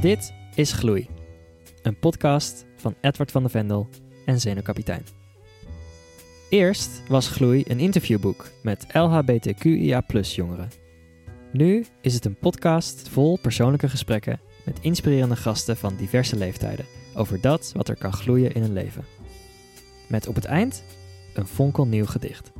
Dit is Gloei, een podcast van Edward van de Vendel en Zenuwkapitein. Eerst was Gloei een interviewboek met LHBTQIA jongeren. Nu is het een podcast vol persoonlijke gesprekken met inspirerende gasten van diverse leeftijden over dat wat er kan gloeien in een leven. Met op het eind een fonkelnieuw gedicht.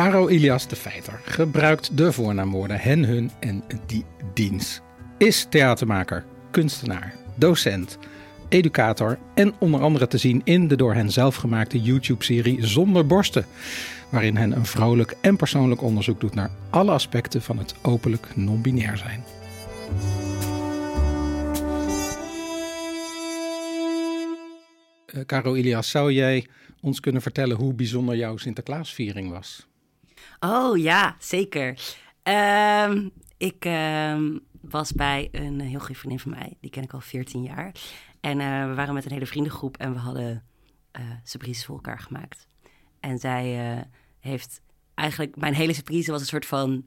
Caro Ilias de Feiter gebruikt de voornaamwoorden hen, hun en die, diens. Is theatermaker, kunstenaar, docent, educator en onder andere te zien in de door hen zelf gemaakte YouTube-serie Zonder Borsten, waarin hen een vrolijk en persoonlijk onderzoek doet naar alle aspecten van het openlijk non-binair zijn. Uh, Caro Ilias, zou jij ons kunnen vertellen hoe bijzonder jouw Sinterklaasviering was? Oh ja, zeker. Ehm, ik ehm, was bij een heel goede vriendin van mij. Die ken ik al 14 jaar. En uh, we waren met een hele vriendengroep en we hadden uh, surprises voor elkaar gemaakt. En zij uh, heeft eigenlijk... Mijn hele surprise was een soort van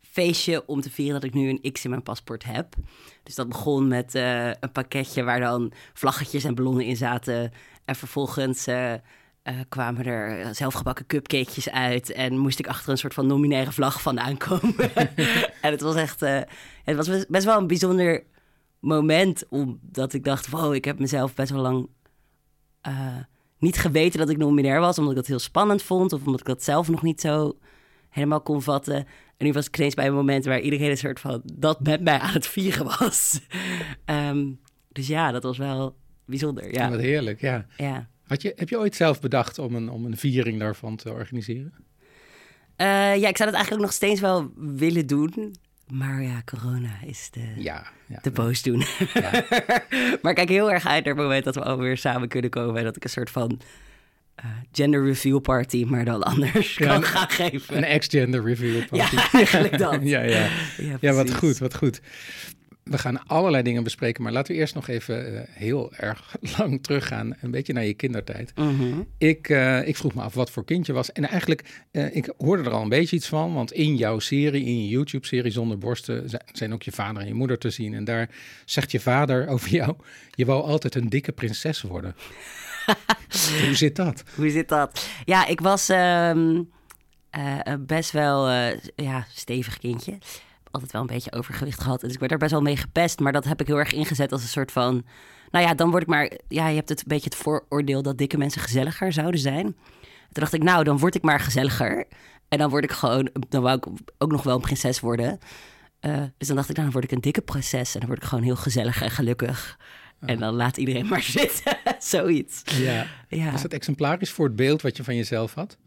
feestje om te vieren dat ik nu een X in mijn paspoort heb. Dus dat begon met een pakketje waar dan vlaggetjes en ballonnen in zaten. En vervolgens uh, kwamen er zelfgebakken cupcakejes uit en moest ik achter een soort van nominaire vlag van aankomen. en het was echt, uh, het was best wel een bijzonder moment, omdat ik dacht, wow, ik heb mezelf best wel lang uh, niet geweten dat ik nominair was, omdat ik dat heel spannend vond of omdat ik dat zelf nog niet zo helemaal kon vatten. En nu was ik ineens bij een moment waar iedereen een soort van dat met mij aan het vieren was. um, dus ja, dat was wel bijzonder. Ja. Wat heerlijk, ja. Ja. Had je, heb je ooit zelf bedacht om een, om een viering daarvan te organiseren? Uh, ja, ik zou dat eigenlijk ook nog steeds wel willen doen. Maar ja, corona is de, ja, ja, de boos doen. Ja. maar ik kijk heel erg uit naar het moment dat we alweer samen kunnen komen. En dat ik een soort van uh, gender reveal party, maar dan anders kan een, gaan geven. Een ex-gender reveal party. Ja, eigenlijk dat. ja, ja. ja, wat goed, wat goed. We gaan allerlei dingen bespreken, maar laten we eerst nog even uh, heel erg lang teruggaan. Een beetje naar je kindertijd. Mm -hmm. ik, uh, ik vroeg me af wat voor kind je was. En eigenlijk, uh, ik hoorde er al een beetje iets van. Want in jouw serie, in je YouTube-serie Zonder Borsten, zijn ook je vader en je moeder te zien. En daar zegt je vader over jou, je wou altijd een dikke prinses worden. Hoe zit dat? Hoe zit dat? Ja, ik was um, best wel ja, stevig kindje altijd wel een beetje overgewicht gehad. Dus ik werd er best wel mee gepest. Maar dat heb ik heel erg ingezet als een soort van... Nou ja, dan word ik maar... Ja, je hebt het een beetje het vooroordeel dat dikke mensen gezelliger zouden zijn. Toen dacht ik, nou, dan word ik maar gezelliger. En dan word ik gewoon... Dan wou ik ook nog wel een prinses worden. Uh, dus dan dacht ik, nou, dan word ik een dikke prinses. En dan word ik gewoon heel gezellig en gelukkig. En dan laat iedereen maar zitten. Zoiets. Ja. ja. Was dat exemplarisch voor het beeld wat je van jezelf had?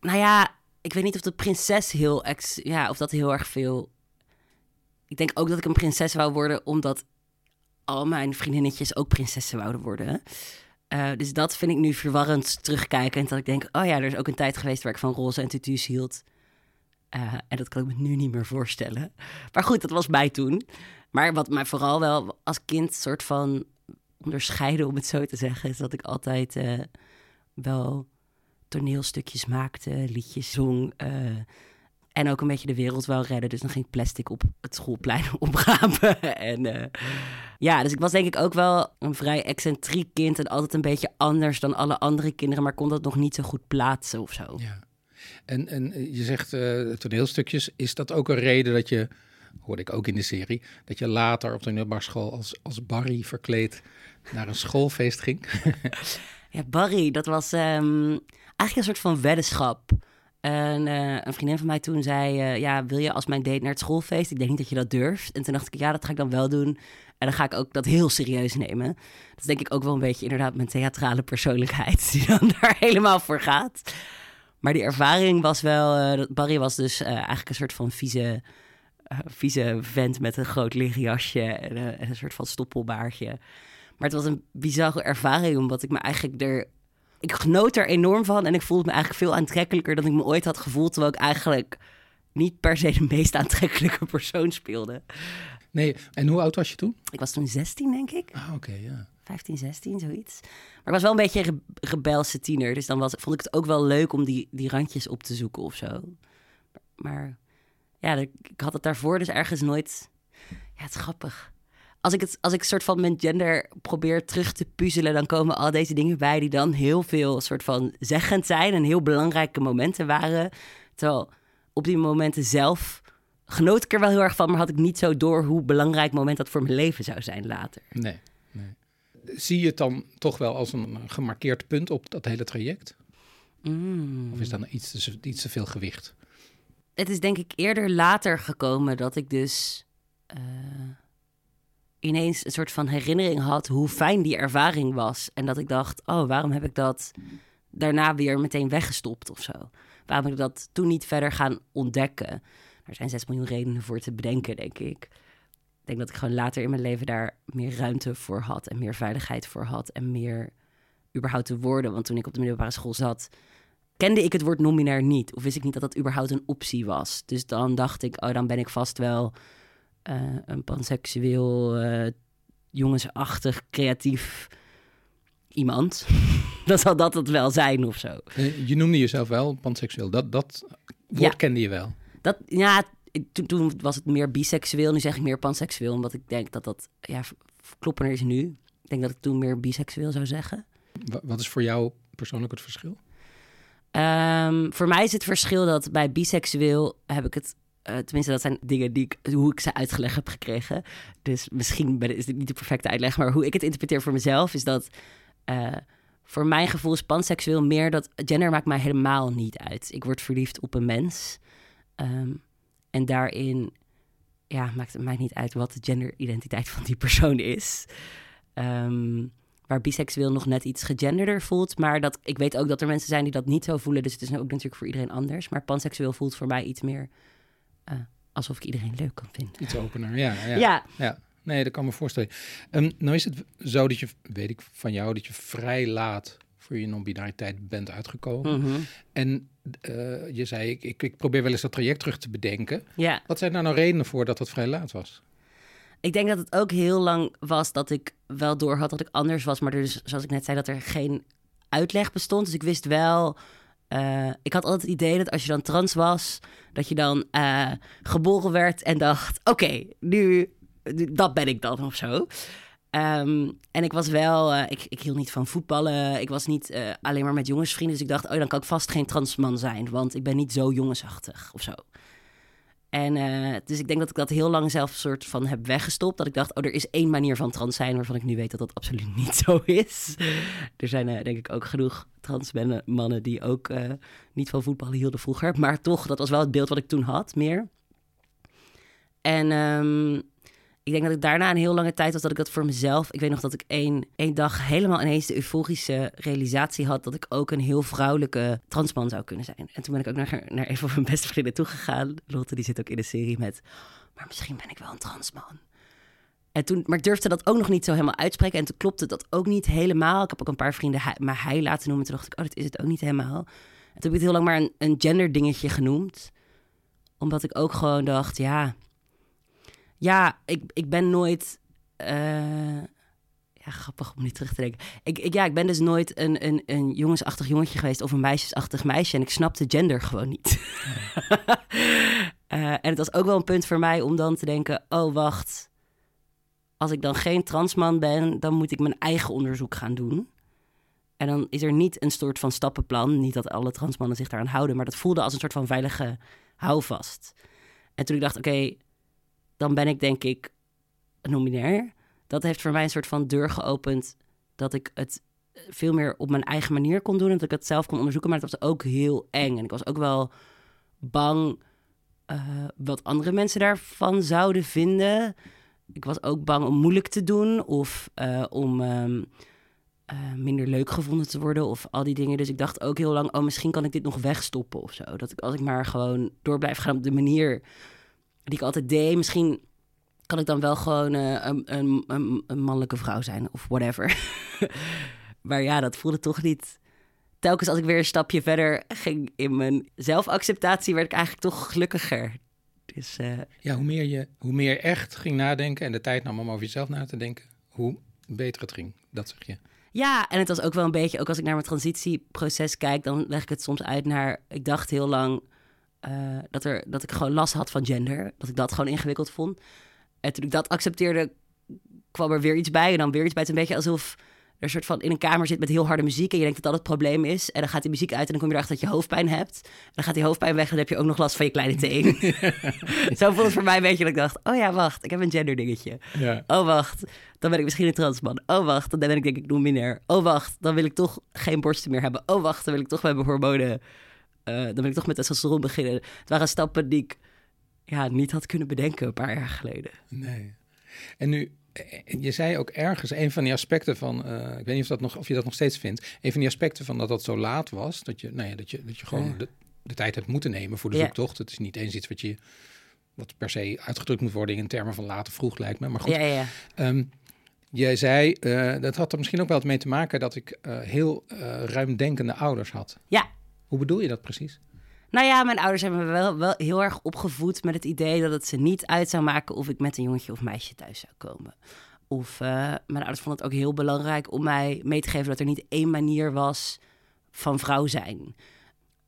Nou ja, ik weet niet of de prinses heel ex, ja, of dat heel erg veel. Ik denk ook dat ik een prinses wou worden, omdat al mijn vriendinnetjes ook prinsessen wouden worden. Uh, dus dat vind ik nu verwarrend terugkijkend. Dat ik denk, oh ja, er is ook een tijd geweest waar ik van roze en tutus hield. Uh, en dat kan ik me nu niet meer voorstellen. Maar goed, dat was mij toen. Maar wat mij vooral wel als kind soort van onderscheiden, om het zo te zeggen, is dat ik altijd uh, wel toneelstukjes maakte, liedjes zong. Uh, en ook een beetje de wereld wel redden. Dus dan ging ik plastic op het schoolplein oprapen. en uh, ja, dus ik was denk ik ook wel een vrij excentriek kind. En altijd een beetje anders dan alle andere kinderen. Maar kon dat nog niet zo goed plaatsen of zo. Ja. En, en je zegt uh, toneelstukjes. Is dat ook een reden dat je, hoorde ik ook in de serie, dat je later op de middelbare als, als Barry verkleed naar een schoolfeest ging? ja, Barry, dat was... Um, een soort van weddenschap. En uh, een vriendin van mij toen zei: uh, Ja, wil je als mijn date naar het schoolfeest? Ik denk niet dat je dat durft. En toen dacht ik: Ja, dat ga ik dan wel doen. En dan ga ik ook dat heel serieus nemen. Dat denk ik ook wel een beetje inderdaad mijn theatrale persoonlijkheid, die dan daar helemaal voor gaat. Maar die ervaring was wel. Uh, Barry was dus eigenlijk een soort van vieze, vieze vent met een groot lichtjasje en, en een soort van stoppelbaardje. Maar het was een bizarre ervaring, omdat ik me eigenlijk er ik genoot er enorm van en ik voelde me eigenlijk veel aantrekkelijker dan ik me ooit had gevoeld, terwijl ik eigenlijk niet per se de meest aantrekkelijke persoon speelde. Nee, en hoe oud was je toen? Ik was toen 16, denk ik. Ah, oké, ja. 15, 16, zoiets. Maar ik was wel een beetje een re- rebelse tiener. Dus dan was, vond ik het ook wel leuk om die, die randjes op te zoeken of zo. Maar ja, ik ik had het daarvoor dus ergens nooit... Ja, het is grappig. Als ik, het, als ik soort van mijn gender probeer terug te puzzelen... dan komen al deze dingen bij die dan heel veel soort van zeggend zijn... en heel belangrijke momenten waren. Terwijl op die momenten zelf genoot ik er wel heel erg van... maar had ik niet zo door hoe belangrijk moment dat voor mijn leven zou zijn later. Nee, nee. Zie je het dan toch wel als een gemarkeerd punt op dat hele traject? Mm. Of is dat nou iets te, iets te veel gewicht? het is denk ik eerder later gekomen dat ik dus eh, ineens een soort van herinnering had hoe fijn die ervaring was. En dat ik dacht, oh, waarom heb ik dat daarna weer meteen weggestopt of zo? Waarom heb ik dat toen niet verder gaan ontdekken? Er zijn zes miljoen redenen voor te bedenken, denk ik. Ik denk dat ik gewoon later in mijn leven daar meer ruimte voor had en meer veiligheid voor had en meer überhaupt te woorden. Want toen ik op de middelbare school zat, kende ik het woord nominair niet. Of wist ik niet dat dat überhaupt een optie was. Dus dan dacht ik, oh, dan ben ik vast wel eh, een panseksueel, eh, jongensachtig, creatief iemand. dan zal dat het wel zijn of zo. Eh, Je noemde jezelf wel panseksueel. Dat, dat woord Ja. kende je wel. Dat, ja, toen, toen was het meer biseksueel. Nu zeg ik meer panseksueel, omdat ik denk dat dat ja, kloppender is nu. Ik denk dat ik toen meer biseksueel zou zeggen. Wa- Wat is voor jou persoonlijk het verschil? Ehm, voor mij is het verschil dat bij biseksueel heb ik het. Eh, tenminste, dat zijn dingen die ik, hoe ik ze uitgelegd heb gekregen. Dus misschien is dit niet de perfecte uitleg, maar hoe ik het interpreteer voor mezelf is dat. eh, voor mijn gevoel is panseksueel meer dat gender maakt mij helemaal niet uit. Ik word verliefd op een mens. Ehm, en daarin ja, maakt het mij niet uit wat de genderidentiteit van die persoon is. Ehm, waar biseksueel nog net iets gegenderder voelt. Maar dat, ik weet ook dat er mensen zijn die dat niet zo voelen. Dus het is ook natuurlijk voor iedereen anders. Maar panseksueel voelt voor mij iets meer eh, alsof ik iedereen leuk kan vinden. Iets opener, ja. ja. Ja, Ja, nee, dat kan me voorstellen. Ehm, nou is het zo dat je, weet ik van jou, dat je vrij laat voor je non-binariteit bent uitgekomen. Mhm. En eh, je zei, ik, ik, ik probeer wel eens dat traject terug te bedenken. ja. Wat zijn daar nou redenen voor dat het vrij laat was? Ik denk dat het ook heel lang was dat ik wel door had dat ik anders was. Maar er dus, zoals ik net zei, dat er geen uitleg bestond. Dus ik wist wel. Eh, ik had altijd het idee dat als je dan trans was, dat je dan eh, geboren werd en dacht: oké, nu, dat ben ik dan of zo. Ehm, en ik was wel, eh, ik, ik hield niet van voetballen. Ik was niet alleen maar met jongensvrienden. Dus ik dacht, oh, dan kan ik vast geen transman zijn. Want ik ben niet zo jongensachtig of zo. En eh, dus ik denk dat ik dat heel lang zelf soort van heb weggestopt. Dat ik dacht, oh, er is één manier van trans zijn waarvan ik nu weet dat dat absoluut niet zo is. Er zijn eh, denk ik ook genoeg trans mannen- die ook eh, niet van voetballen hielden vroeger. Maar toch, dat was wel het beeld wat ik toen had, meer. En ehm, ik denk dat ik daarna een heel lange tijd was dat ik dat voor mezelf... Ik weet nog dat ik één, één dag helemaal ineens de euforische realisatie had... dat ik ook een heel vrouwelijke transman zou kunnen zijn. En toen ben ik ook naar, naar een van mijn beste vrienden toegegaan. Lotte, die zit ook in de serie met... Maar misschien ben ik wel een transman. En toen, maar ik durfde dat ook nog niet zo helemaal uitspreken. En toen klopte dat ook niet helemaal. Ik heb ook een paar vrienden hij, maar hij laten noemen. Toen dacht ik, oh, dat is het ook niet helemaal. En toen heb ik het heel lang maar een, een gender dingetje genoemd. Omdat ik ook gewoon dacht, ja... Ja, ik, ik ben nooit... eh, ja, grappig om nu terug te denken. Ik, ik, ja, ik ben dus nooit een, een, een jongensachtig jongetje geweest... of een meisjesachtig meisje. En ik snapte gender gewoon niet. Eh, en het was ook wel een punt voor mij om dan te denken... oh, wacht als ik dan geen transman ben, dan moet ik mijn eigen onderzoek gaan doen. En dan is er niet een soort van stappenplan. Niet dat alle transmannen zich daaraan houden, maar dat voelde als een soort van veilige houvast. En toen ik dacht, oké, dan ben ik denk ik nominair. Dat heeft voor mij een soort van deur geopend dat ik het veel meer op mijn eigen manier kon doen. En dat ik het zelf kon onderzoeken, maar het was ook heel eng. En ik was ook wel bang eh, wat andere mensen daarvan zouden vinden ik was ook bang om moeilijk te doen of eh, om ehm, eh, minder leuk gevonden te worden of al die dingen. Dus ik dacht ook heel lang, oh, misschien kan ik dit nog wegstoppen of zo. Dat ik als ik maar gewoon door blijf gaan op de manier die ik altijd deed, misschien kan ik dan wel gewoon eh, een, een, een, een mannelijke vrouw zijn of whatever. maar ja, dat voelde toch niet. Telkens als ik weer een stapje verder ging in mijn zelfacceptatie, werd ik eigenlijk toch gelukkiger. Dus eh, Ja, hoe meer je hoe meer je echt ging nadenken en de tijd nam om over jezelf na te denken, hoe beter het ging. Dat zeg je. Ja, en het was ook wel een beetje, ook als ik naar mijn transitieproces kijk, dan leg ik het soms uit naar. Ik dacht heel lang eh, dat, er, dat ik gewoon last had van gender. Dat ik dat gewoon ingewikkeld vond. En toen ik dat accepteerde, kwam er weer iets bij. En dan weer iets bij. Het is een beetje alsof er een soort van in een kamer zit met heel harde muziek. En je denkt dat dat het probleem is. En dan gaat die muziek uit en dan kom je erachter dat je hoofdpijn hebt. En dan gaat die hoofdpijn weg en dan heb je ook nog last van je kleine teen. Zo voelde het voor mij een beetje dat ik dacht, oh ja, wacht, ik heb een gender dingetje. Ja. Oh wacht, dan ben ik misschien een transman. Oh wacht, dan ben ik denk ik non-binair. Oh wacht, dan wil ik toch geen borsten meer hebben. Oh wacht, dan wil ik toch mijn hormonen... eh, dan wil ik toch met testosteron beginnen. Het waren stappen die ik ja, niet had kunnen bedenken een paar jaar geleden. Nee. En nu, eh, je zei ook ergens, een van die aspecten van, eh, ik weet niet of, dat nog, of je dat nog steeds vindt, een van die aspecten van dat dat zo laat was, dat je, nou ja, dat je, dat je gewoon Ja. de, de tijd hebt moeten nemen voor de Ja. zoektocht. Het is niet eens iets wat je, wat per se uitgedrukt moet worden in termen van laat of vroeg lijkt me. Maar goed, Ja. Ehm, jij zei, dat had er misschien ook wel mee te maken dat ik eh, heel ruimdenkende ouders had. Ja, Hoe bedoel je dat precies? Nou ja, mijn ouders hebben me wel, wel heel erg opgevoed met het idee dat het ze niet uit zou maken of ik met een jongetje of meisje thuis zou komen. Of eh, mijn ouders vonden het ook heel belangrijk om mij mee te geven dat er niet één manier was van vrouw zijn.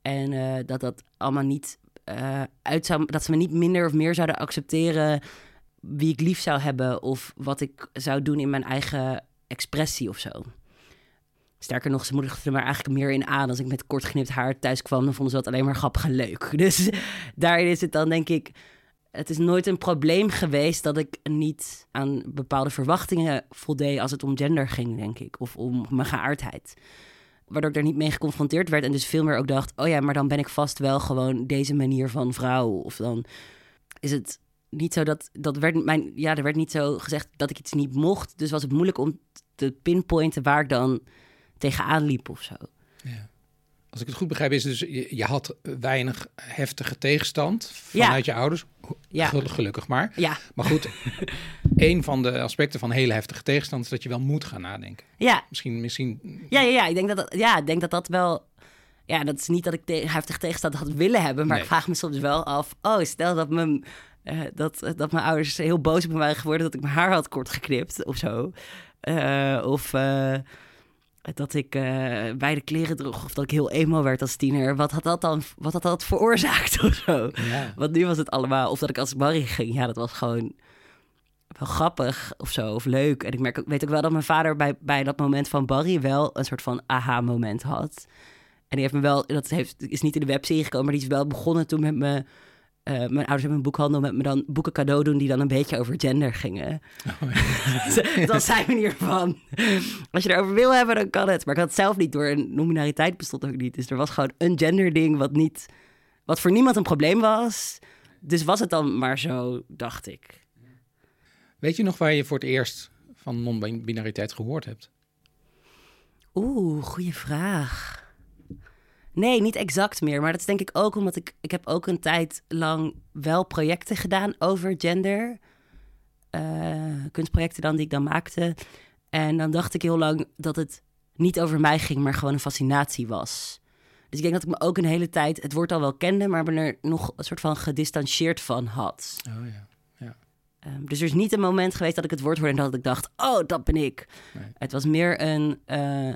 En eh, dat dat allemaal niet eh, uit zou, dat ze me niet minder of meer zouden accepteren wie ik lief zou hebben of wat ik zou doen in mijn eigen expressie of zo. Sterker nog, ze moedigden er eigenlijk meer in aan. Als ik met kort geknipt haar thuis kwam, dan vonden ze dat alleen maar grappig en leuk. Dus daarin is het dan, denk ik, het is nooit een probleem geweest dat ik niet aan bepaalde verwachtingen voldeed als het om gender ging, denk ik. Of om mijn geaardheid. Waardoor ik daar niet mee geconfronteerd werd en dus veel meer ook dacht, oh ja, maar dan ben ik vast wel gewoon deze manier van vrouw. Of dan is het niet zo dat, dat werd mijn, ja, er werd niet zo gezegd dat ik iets niet mocht. Dus was het moeilijk om te pinpointen waar ik dan tegenaan liep of zo. Ja. Als ik het goed begrijp, is dus, je, je had weinig heftige tegenstand vanuit je ouders. Ja. Gel- Gelukkig maar. Ja, Maar goed, een van de aspecten van hele heftige tegenstand is dat je wel moet gaan nadenken. ja, Misschien, misschien ja, ja, ja. Ik denk dat dat, ja, ik denk dat dat wel. Ja, dat is niet dat ik te, heftig tegenstand had willen hebben, maar Nee. ik vraag me soms wel af. Oh, stel dat mijn, eh, dat, dat mijn ouders heel boos op me waren geworden dat ik mijn haar had kort geknipt of zo. Eh, of eh, dat ik eh beide kleren droeg of dat ik heel emo werd als tiener. Wat had dat dan wat had dat veroorzaakt of zo? Ja. Want nu was het allemaal, of dat ik als Barry ging, ja, dat was gewoon wel grappig of zo, of leuk. En ik merk, weet ook wel dat mijn vader bij, bij dat moment van Barry wel een soort van aha-moment had. En die heeft me wel, dat heeft, is niet in de webserie gekomen, maar die is wel begonnen toen met me. Eh, mijn ouders hebben een boekhandel met me dan boeken cadeau doen die dan een beetje over gender gingen. dat was zijn manier van. Als je erover wil hebben, dan kan het. Maar ik had het zelf niet door. Een nominariteit bestond ook niet. Dus er was gewoon een genderding wat niet, wat voor niemand een probleem was. Dus was het dan maar zo, dacht ik. Weet je nog waar je voor het eerst van non-binariteit gehoord hebt? Oeh, goede vraag. Nee, niet exact meer. Maar dat is denk ik ook omdat ik... Ik heb ook een tijd lang wel projecten gedaan over gender. Eh, kunstprojecten dan die ik dan maakte. En dan dacht ik heel lang dat het niet over mij ging, maar gewoon een fascinatie was. Dus ik denk dat ik me ook een hele tijd het woord al wel kende, maar me er nog een soort van gedistanceerd van had. Oh ja. ja. Ehm, dus er is niet een moment geweest dat ik het woord hoorde en dat ik dacht, oh, dat ben ik. Nee. Het was meer een eh,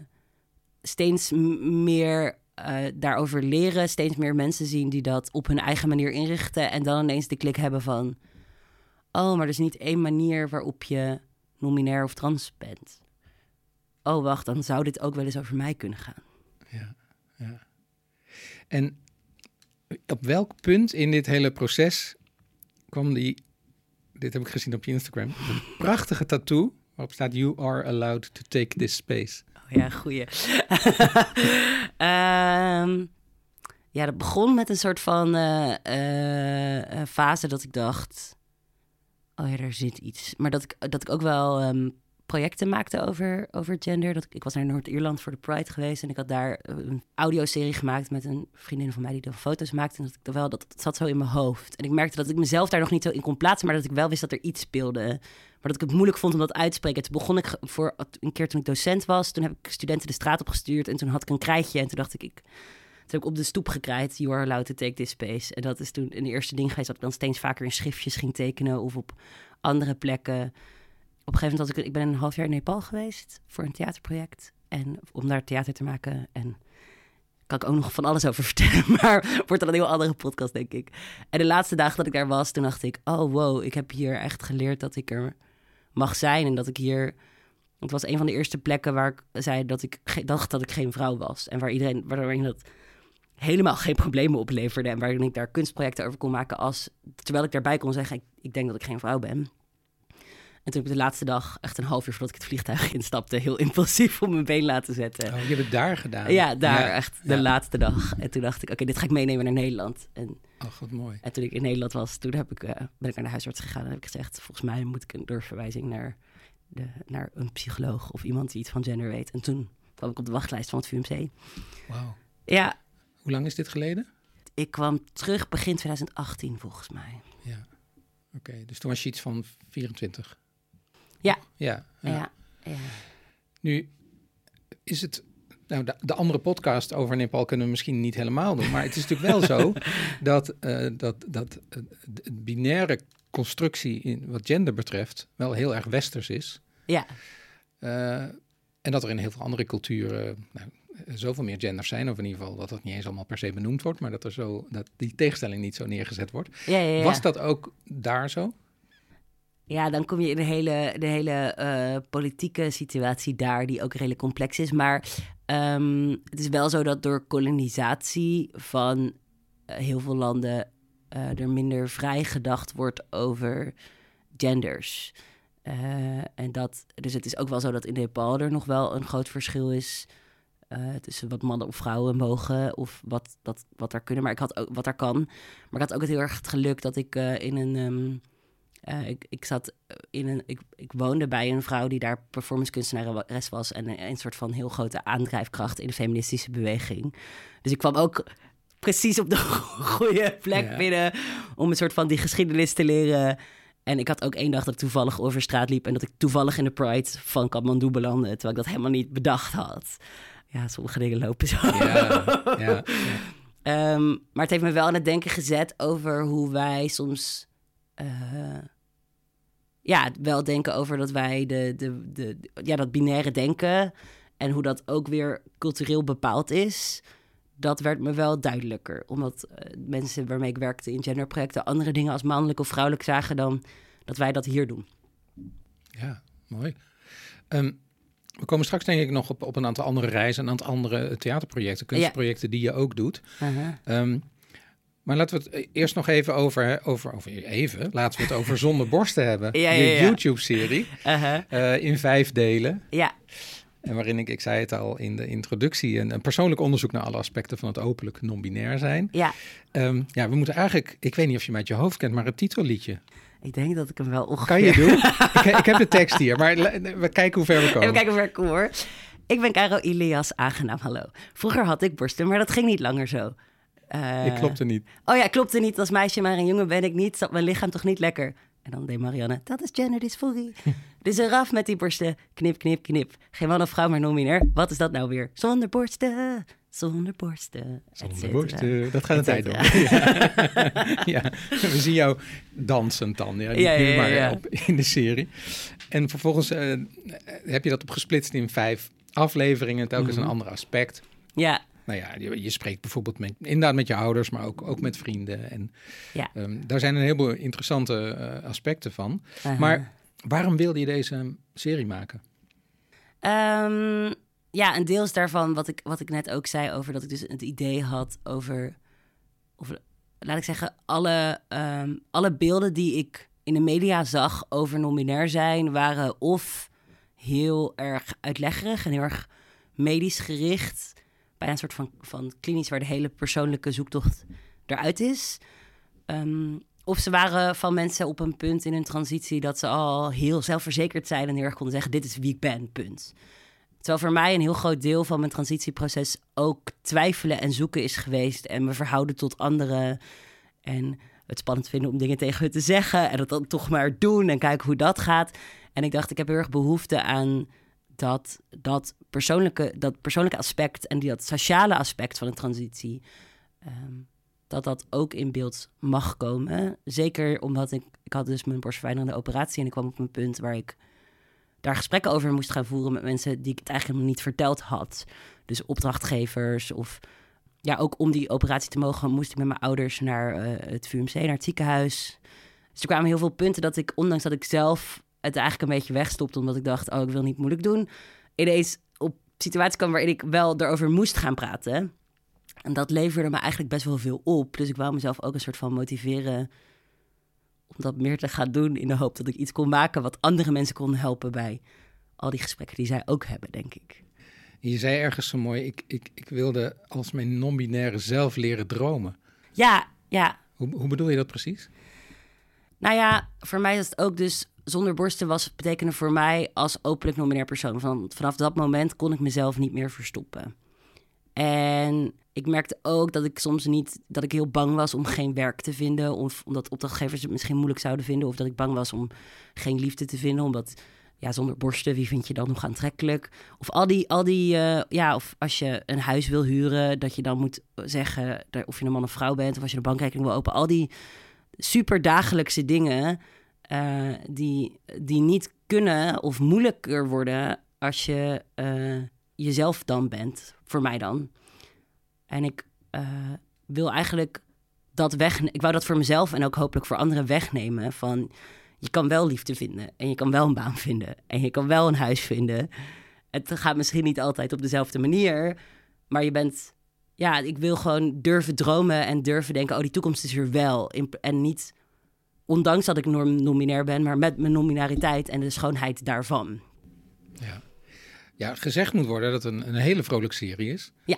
steeds meer eh, daarover leren, steeds meer mensen zien die dat op hun eigen manier inrichten en dan ineens de klik hebben van, oh, maar er is niet één manier waarop je nominair of trans bent. Oh, wacht, dan zou dit ook wel eens over mij kunnen gaan. Ja, ja. En op welk punt in dit hele proces kwam die, dit heb ik gezien op je Instagram, een prachtige tattoo waarop staat You are allowed to take this space. Oh ja, goeie. Ehm, ja, dat begon met een soort van eh, eh, eh, fase dat ik dacht... Oh ja, daar zit iets. Maar dat ik, dat ik ook wel ehm, projecten maakte over, over gender. Dat ik, ik was naar Noord-Ierland voor de Pride geweest... en ik had daar een audioserie gemaakt met een vriendin van mij... die dan foto's maakte. En dat ik er wel, dat, dat zat zo in mijn hoofd. En ik merkte dat ik mezelf daar nog niet zo in kon plaatsen... maar dat ik wel wist dat er iets speelde... Maar dat ik het moeilijk vond om dat uit te spreken. Toen begon ik voor een keer toen ik docent was. Toen heb ik studenten de straat opgestuurd. En toen had ik een krijtje. En toen dacht ik, ik toen heb ik op de stoep gekrijt. You are allowed to take this space. En dat is toen een eerste ding geweest. Dat ik dan steeds vaker in schriftjes ging tekenen. Of op andere plekken. op een gegeven moment was ik, ik ben een half jaar in Nepal geweest voor een theaterproject. En om daar theater te maken. En kan ik ook nog van alles over vertellen. Maar wordt dan een heel andere podcast, denk ik. En de laatste dagen dat ik daar was, toen dacht ik... oh, wow, ik heb hier echt geleerd dat ik er mag zijn. En dat ik hier... Het was een van de eerste plekken waar ik zei dat ik dacht dat ik geen vrouw was. En waar iedereen, waardoor dat helemaal geen problemen opleverde. En waarin ik daar kunstprojecten over kon maken als... Terwijl ik daarbij kon zeggen, ik, ik denk dat ik geen vrouw ben. En toen heb ik de laatste dag, echt een half uur voordat ik het vliegtuig instapte, heel impulsief op mijn been laten zetten. Oh, je hebt het daar gedaan? Ja, daar echt de laatste dag. En toen dacht ik, oké, dit ga ik meenemen naar Nederland. En, oh, wat mooi. En toen ik in Nederland was, toen heb ik, uh, ben ik naar de huisarts gegaan en heb ik gezegd, volgens mij moet ik een doorverwijzing naar, de, naar een psycholoog of iemand die iets van gender weet. En toen kwam ik op de wachtlijst van het VMC. Wauw. Ja. Hoe lang is dit geleden? Ik kwam terug begin 2018 volgens mij. Ja. Oké, dus toen was je iets van 24? Ja. Ja. ja. ja, Nu is het. Nou, de, de, andere podcast over Nepal kunnen we misschien niet helemaal doen. Maar het is natuurlijk wel zo dat, uh, dat, dat uh, de binaire constructie in wat gender betreft wel heel erg westers is. Ja. Uh, en dat er in heel veel andere culturen nou, zoveel meer genders zijn, of in ieder geval dat dat niet eens allemaal per se benoemd wordt, maar dat, er zo, dat die tegenstelling niet zo neergezet wordt. Ja, ja, ja. Was dat ook daar zo? Ja, dan kom je in de hele, de hele uh, politieke situatie daar, die ook redelijk complex is. Maar um, het is wel zo dat door kolonisatie van uh, heel veel landen uh, er minder vrij gedacht wordt over genders. en dat, dus het is ook wel zo dat in Nepal er nog wel een groot verschil is tussen wat mannen of vrouwen mogen of wat, dat, wat daar kunnen. Maar ik had ook wat daar kan. Maar ik had ook het heel erg het geluk dat ik in een. Um, uh, ik, ik zat in een. Ik, ik woonde bij een vrouw die daar performancekunstenares was. En een, een, soort van heel grote aandrijfkracht in de feministische beweging. Dus ik kwam ook precies op de goede plek ja. binnen. om een soort van die geschiedenis te leren. En ik had ook één dag dat ik toevallig over straat liep. en dat ik toevallig in de Pride van Kathmandu belandde. terwijl ik dat helemaal niet bedacht had. Ja, sommige dingen lopen zo. Ja, ja, um, maar het heeft me wel aan het denken gezet over hoe wij soms uh, ja, wel denken over dat wij de, de, de, ja, dat binaire denken en hoe dat ook weer cultureel bepaald is. Dat werd me wel duidelijker. Omdat uh, mensen waarmee ik werkte in genderprojecten andere dingen als mannelijk of vrouwelijk zagen dan dat wij dat hier doen. Ja, mooi. Um, we komen straks denk ik nog op, op een aantal andere reizen, een aantal andere theaterprojecten, kunstprojecten ja. die je ook doet. Uh -huh. um, maar laten we het eerst nog even over, over, over even, laten we het over Zonder Borsten hebben. Ja, ja. YouTube-serie Uh -huh. uh, in vijf delen. Ja. En waarin ik, ik zei het al in de introductie, een, een persoonlijk onderzoek naar alle aspecten van het openlijk non-binair zijn. Ja. Um, ja, we moeten eigenlijk, ik weet niet of je hem uit je hoofd kent, maar het titelliedje. Ik denk dat ik hem wel ongeveer... Kan je doen? ik, ik, heb de tekst hier, maar we kijken hoe ver we komen. Even kijken hoe ver ik kom hoor. Ik ben Caro Ilias, aangenaam, hallo. Vroeger had ik borsten, maar dat ging niet langer zo. Uh, ik klopte niet. Oh ja, klopte niet als meisje, maar een jongen ben ik niet. Zat mijn lichaam toch niet lekker? En dan deed Marianne, dat is gender dysphorie. dus eraf met die borsten. Knip, knip, knip. Geen man of vrouw, maar non-binair. Wat is dat nou weer? Zonder borsten, zonder borsten. Zonder borsten, dat gaat een tijd door. Ja. ja. we zien jou dansend dan. Ja, ja, ja, maar ja. Op, in de serie. En vervolgens uh, heb je dat opgesplitst in vijf afleveringen. Telkens Mhm. een ander aspect. Ja, Nou ja, je, je spreekt bijvoorbeeld met, inderdaad met je ouders, maar ook, ook met vrienden. En Ja. ehm, daar zijn een heleboel interessante eh, aspecten van. Maar waarom wilde je deze serie maken? Ehm, ja, een deels daarvan wat ik, wat ik net ook zei over dat ik dus het idee had over, of, laat ik zeggen, alle, ehm, alle beelden die ik in de media zag over non-binair zijn, waren of heel erg uitleggerig en heel erg medisch gericht, bij een soort van, van klinisch waar de hele persoonlijke zoektocht eruit is. Ehm, of ze waren van mensen op een punt in hun transitie dat ze al heel zelfverzekerd zijn en heel erg konden zeggen: Dit is wie ik ben, punt. Terwijl voor mij een heel groot deel van mijn transitieproces ook twijfelen en zoeken is geweest. En me verhouden tot anderen. En het spannend vinden om dingen tegen hun te zeggen. En dat dan toch maar doen en kijken hoe dat gaat. En ik dacht, ik heb heel erg behoefte aan dat, dat, persoonlijke, dat persoonlijke aspect en die, dat sociale aspect van een transitie. ehm, dat dat ook in beeld mag komen. Zeker omdat ik, ik had dus mijn borstverwijderende operatie en ik kwam op een punt waar ik daar gesprekken over moest gaan voeren met mensen die ik het eigenlijk nog niet verteld had. Dus opdrachtgevers of ja, ook om die operatie te mogen, moest ik met mijn ouders naar eh, het VUMC, naar het ziekenhuis. Dus er kwamen heel veel punten dat ik, ondanks dat ik zelf het eigenlijk een beetje wegstopte, omdat ik dacht, oh, ik wil niet moeilijk doen, ineens op situaties kwam waarin ik wel erover moest gaan praten. En dat leverde me eigenlijk best wel veel op. Dus ik wou mezelf ook een soort van motiveren om dat meer te gaan doen in de hoop dat ik iets kon maken wat andere mensen kon helpen bij al die gesprekken die zij ook hebben, denk ik. Je zei ergens zo mooi, ik, ik, ik wilde als mijn non-binaire zelf leren dromen. Ja, ja. Hoe, hoe bedoel je dat precies? Nou ja, voor mij is het ook dus zonder borsten was betekende voor mij als openlijk non-binair persoon. Van, vanaf dat moment kon ik mezelf niet meer verstoppen. En ik merkte ook dat ik soms niet, dat ik heel bang was om geen werk te vinden. Of omdat opdrachtgevers het misschien moeilijk zouden vinden. Of dat ik bang was om geen liefde te vinden. Omdat, ja, zonder borsten, wie vind je dan nog aantrekkelijk? Of al die, al die uh, ja, of als je een huis wil huren, dat je dan moet zeggen of je een man of vrouw bent. Of als je een bankrekening wil openen. Al die super dagelijkse dingen uh, die, die niet kunnen of moeilijker worden als je uh, jezelf dan bent. Voor mij dan. En ik uh, wil eigenlijk dat weg. Ik wou dat voor mezelf en ook hopelijk voor anderen wegnemen. Van je kan wel liefde vinden en je kan wel een baan vinden en je kan wel een huis vinden. Het gaat misschien niet altijd op dezelfde manier, maar je bent. Ja, ik wil gewoon durven dromen en durven denken: oh, die toekomst is er wel. En niet, ondanks dat ik non-binair ben, maar met mijn nominariteit en de schoonheid daarvan. Ja ja, gezegd moet worden dat het een, een hele vrolijke serie is. Ja.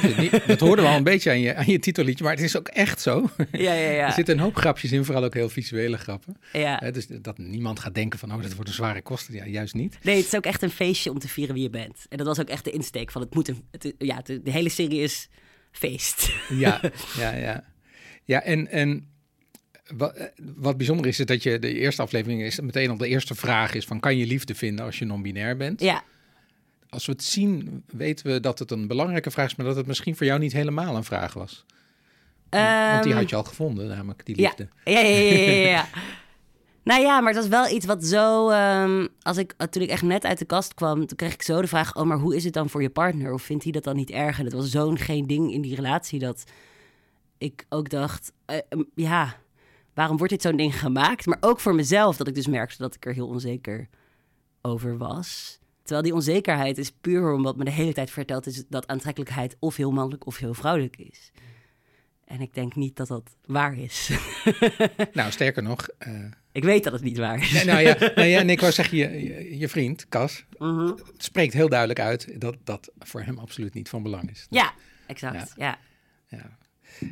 dat hoorden we al een beetje aan je, aan je titelliedje, maar het is ook echt zo. Ja, ja, ja. Er zitten een hoop grapjes in, vooral ook heel visuele grappen. Ja. Dus dat niemand gaat denken van, oh, dat wordt een zware kosten. Ja, juist niet. Nee, het is ook echt een feestje om te vieren wie je bent. En dat was ook echt de insteek van, het moet een, het, ja, de, de hele serie is feest. Ja, ja, ja. Ja, en, en wat, wat, bijzonder is, is dat je de eerste aflevering is meteen al de eerste vraag is van kan je liefde vinden als je non-binair bent? Ja als we het zien, weten we dat het een belangrijke vraag is, maar dat het misschien voor jou niet helemaal een vraag was. Want die had Ehm, je al gevonden, namelijk die liefde. Ja, ja, ja, ja, nou ja, maar dat is wel iets wat zo... ehm, als ik, toen ik echt net uit de kast kwam, toen kreeg ik zo de vraag... oh, maar hoe is het dan voor je partner? Of vindt hij dat dan niet erg? En het was zo'n geen ding in die relatie dat ik ook dacht... eh, ja, waarom wordt dit zo'n ding gemaakt? Maar ook voor mezelf, dat ik dus merkte dat ik er heel onzeker over was... Terwijl die onzekerheid is puur omdat me de hele tijd verteld is dat aantrekkelijkheid of heel mannelijk of heel vrouwelijk is. En ik denk niet dat dat waar is. nou, sterker nog. Uh... Ik weet dat het niet waar is. Nee, nou ja, nou ja en ik wou zeggen, je, je, je vriend, Cas, Mhm. spreekt heel duidelijk uit dat dat voor hem absoluut niet van belang is. Ja, exact. Ja. ja. ja.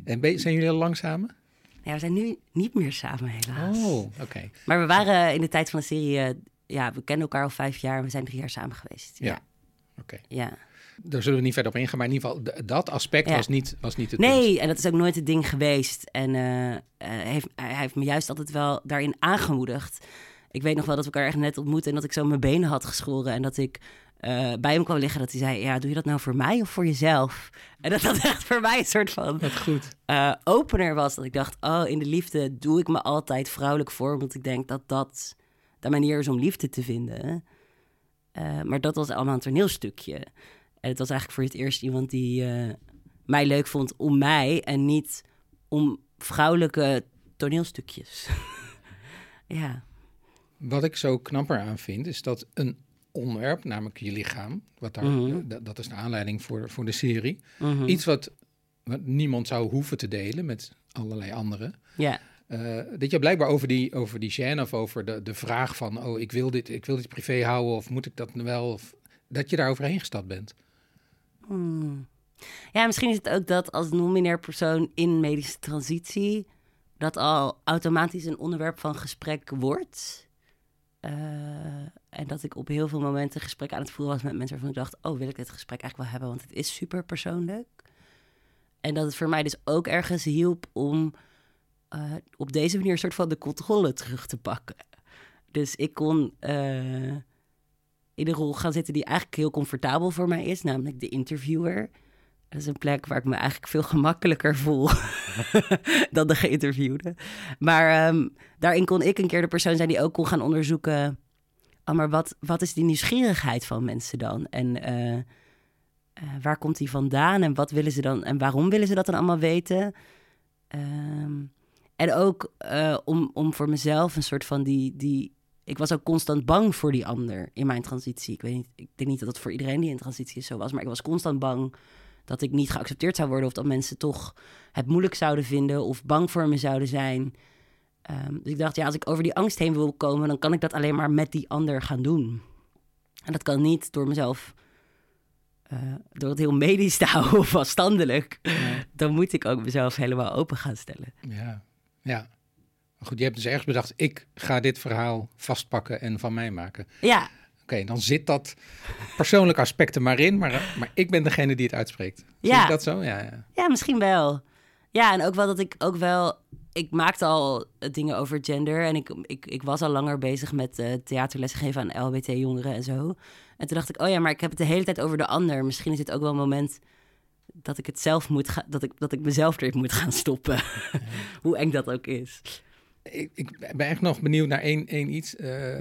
En ben, zijn jullie lang samen? Ja, we zijn nu niet meer samen, helaas. Oh, oké. Okay. Maar we waren in de tijd van de serie uh, ja, we kennen elkaar al vijf jaar en we zijn drie jaar samen geweest. Ja, ja. oké. Okay. Ja. Daar zullen we niet verder op ingaan, maar in ieder geval, dat aspect ja. was, niet, was niet het Nee, punt. en dat is ook nooit het ding geweest. En uh, uh, heeft, hij heeft me juist altijd wel daarin aangemoedigd. Ik weet nog wel dat we elkaar echt net ontmoetten en dat ik zo mijn benen had geschoren. En dat ik uh, bij hem kwam liggen, dat hij zei, ja, doe je dat nou voor mij of voor jezelf? En dat dat echt voor mij een soort van goed. Uh, opener was. Dat ik dacht, oh, in de liefde doe ik me altijd vrouwelijk voor. Want ik denk dat dat de manier is om liefde te vinden. Uh, maar dat was allemaal een toneelstukje. En het was eigenlijk voor het eerst iemand die mij leuk vond om mij en niet om vrouwelijke toneelstukjes. ja. Wat ik zo knapper aan vind, is dat een onderwerp, namelijk je lichaam, wat daar, mm -hmm. dat is de aanleiding voor, voor de serie, mm -hmm. iets wat, wat, niemand zou hoeven te delen met allerlei anderen. Ja. Uh, dat je blijkbaar over die, over die gêne of over de, de vraag van, oh, ik wil, dit, ik wil dit privé houden of moet ik dat wel, of, dat je daar overheen gestapt bent. Hmm. Ja, misschien is het ook dat als non-binair persoon in medische transitie dat al automatisch een onderwerp van gesprek wordt. Uh, en dat ik op heel veel momenten gesprek aan het voeren was met mensen waarvan ik dacht, oh, wil ik dit gesprek eigenlijk wel hebben, want het is super persoonlijk. En dat het voor mij dus ook ergens hielp om uh, op deze manier een soort van de controle terug te pakken. Dus ik kon uh, in een rol gaan zitten die eigenlijk heel comfortabel voor mij is, namelijk de interviewer. Dat is een plek waar ik me eigenlijk veel gemakkelijker voel dan de geïnterviewde. Maar um, daarin kon ik een keer de persoon zijn die ook kon gaan onderzoeken. oh, maar wat, wat is die nieuwsgierigheid van mensen dan? En eh, eh, waar komt die vandaan? En wat willen ze dan? En waarom willen ze dat dan allemaal weten? Ehm, en ook eh, om, om voor mezelf een soort van die, die. Ik was ook constant bang voor die ander in mijn transitie. Ik weet niet, ik denk niet dat dat voor iedereen die in transitie is zo was, maar ik was constant bang dat ik niet geaccepteerd zou worden of dat mensen toch het moeilijk zouden vinden of bang voor me zouden zijn. Ehm, dus ik dacht, ja, als ik over die angst heen wil komen, dan kan ik dat alleen maar met die ander gaan doen. En dat kan niet door mezelf, eh, door het heel medisch te houden of afstandelijk. Dan moet ik ook mezelf helemaal open gaan stellen. Ja, ja. Maar goed, je hebt dus ergens bedacht, ik ga dit verhaal vastpakken en van mij maken. Ja. Oké, dan zit dat persoonlijke aspect er maar in, maar, maar ik ben degene die het uitspreekt. Zie Ja. je dat zo? Ja, ja. Ja, misschien wel. Ja, en ook wel dat ik ook wel. Ik maakte al dingen over gender. En ik, ik, ik was al langer bezig met eh theaterlessen geven aan LBT-jongeren en zo. En toen dacht ik, oh ja, maar ik heb het de hele tijd over de ander. Misschien is dit ook wel een moment dat ik het zelf moet gaan. Dat ik, dat ik mezelf erin moet gaan stoppen. Hoe eng dat ook is. Ik, ik ben eigenlijk nog benieuwd naar één, één iets. Eh,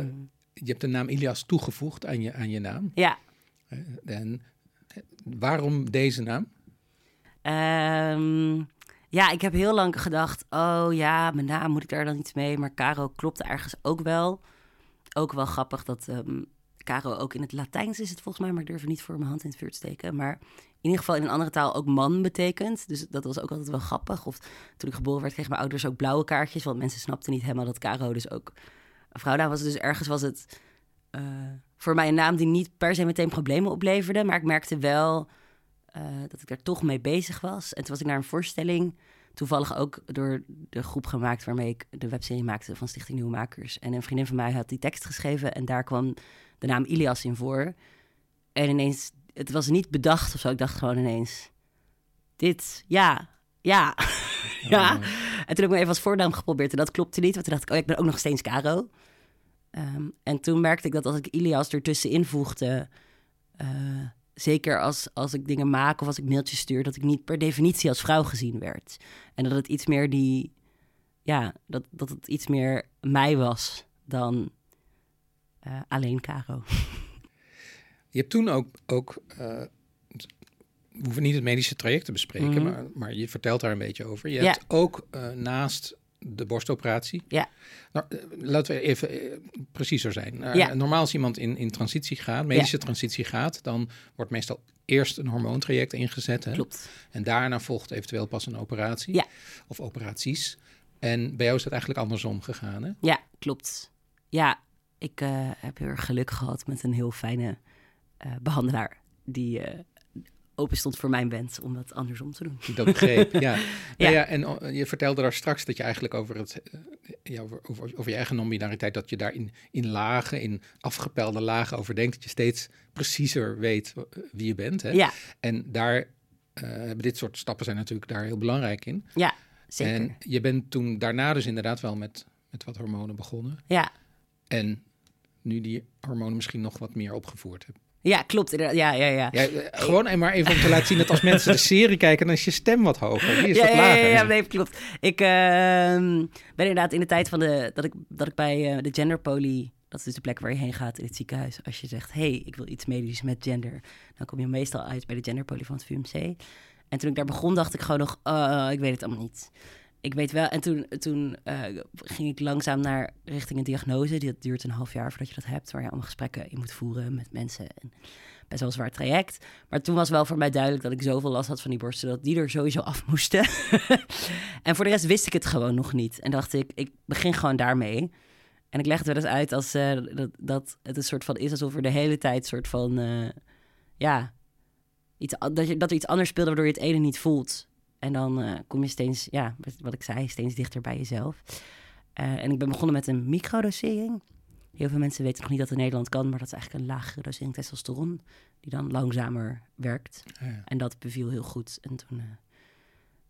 Je hebt de naam Ilias toegevoegd aan je, aan je naam. Ja. Eh, En waarom deze naam? Ehm, ja, ik heb heel lang gedacht, oh ja, mijn naam moet ik daar dan iets mee. Maar Caro klopt ergens ook wel. Ook wel grappig dat ehm, Caro ook in het Latijns is het volgens mij, maar ik durf er niet voor mijn hand in het vuur te steken. Maar in ieder geval in een andere taal ook man betekent. Dus dat was ook altijd wel grappig. Of toen ik geboren werd, kregen mijn ouders ook blauwe kaartjes. Want mensen snapten niet helemaal dat Caro dus ook daar was. Dus ergens was het eh, voor mij een naam die niet per se meteen problemen opleverde. Maar ik merkte wel eh, dat ik daar toch mee bezig was. En toen was ik naar een voorstelling, toevallig ook door de groep gemaakt waarmee ik de webserie maakte van Stichting Nieuwe Makers. En een vriendin van mij had die tekst geschreven en daar kwam de naam Ilias in voor. En ineens, het was niet bedacht of zo, ik dacht gewoon ineens, dit, ja, ja, ja. En toen heb ik me even als voornaam geprobeerd en dat klopte niet, want toen dacht ik, oh, ik ben ook nog steeds Caro. Ehm, en toen merkte ik dat als ik Ilias ertussenin voegde, eh, zeker als, als ik dingen maak of als ik mailtjes stuur, dat ik niet per definitie als vrouw gezien werd. En dat het iets meer die, ja, dat, dat het iets meer mij was dan eh, alleen Caro. Je hebt toen ook, ook eh, we hoeven niet het medische traject te bespreken, Mhm. maar, maar je vertelt daar een beetje over. Je Ja. hebt ook eh, naast de borstoperatie. Ja. Nou, eh, laten we even eh, preciezer zijn. Ja. Normaal als iemand in, in transitie gaat, medische transitie gaat, dan wordt meestal eerst een hormoontraject ingezet. Hè? Klopt. En daarna volgt eventueel pas een operatie. Ja. Of operaties. En bij jou is dat eigenlijk andersom gegaan, hè? Ja, klopt. Ja, ik heb heel erg geluk gehad met een heel fijne eh, behandelaar die open stond voor mijn wens om dat andersom te doen. Dat begreep, ja. Ja. Nou ja, en oh, je vertelde daar straks dat je eigenlijk over, het, eh, ja, over, over, over je eigen non-binariteit, dat je daar in, in lagen, in afgepelde lagen over denkt, dat je steeds preciezer weet eh, wie je bent. Hè? Ja, En daar hebben dit soort stappen zijn natuurlijk daar heel belangrijk in. ja, zeker. En je bent toen daarna dus inderdaad wel met, met wat hormonen begonnen. Ja, En nu die hormonen misschien nog wat meer opgevoerd hebt. Ja, klopt. inderdaad. Ja, ja, ja. Ja, eh, gewoon en maar even om te laten zien dat als mensen de serie kijken, dan is je stem wat hoger. Die is ja, wat ja, ja, lager. ja, nee, klopt. Ik ehm, ben inderdaad in de tijd van de, dat, ik, dat ik bij eh, de genderpoly, dat is dus de plek waar je heen gaat in het ziekenhuis. Als je zegt, hey, ik wil iets medisch met gender, dan kom je meestal uit bij de genderpoly van het VUMC. En toen ik daar begon, dacht ik gewoon nog, uh, ik weet het allemaal niet. Ik weet wel, en toen, toen uh, ging ik langzaam naar richting een diagnose. Dat duurt een half jaar voordat je dat hebt, waar je allemaal gesprekken in moet voeren met mensen. En best wel een zwaar traject. Maar toen was wel voor mij duidelijk dat ik zoveel last had van die borsten, dat die er sowieso af moesten. en voor de rest wist ik het gewoon nog niet. En dacht ik, ik begin gewoon daarmee. En ik leg het wel eens uit als uh, dat, dat het een soort van is alsof er de hele tijd soort van, uh, ja, iets, dat, je, dat er iets anders speelt waardoor je het ene niet voelt. En dan uh, kom je steeds, ja, wat ik zei, steeds dichter bij jezelf. Uh, en ik ben begonnen met een microdosering. Heel veel mensen weten nog niet dat het in Nederland kan, maar dat is eigenlijk een lagere dosering testosteron, die dan langzamer werkt. Ja. En dat beviel heel goed. En toen, uh,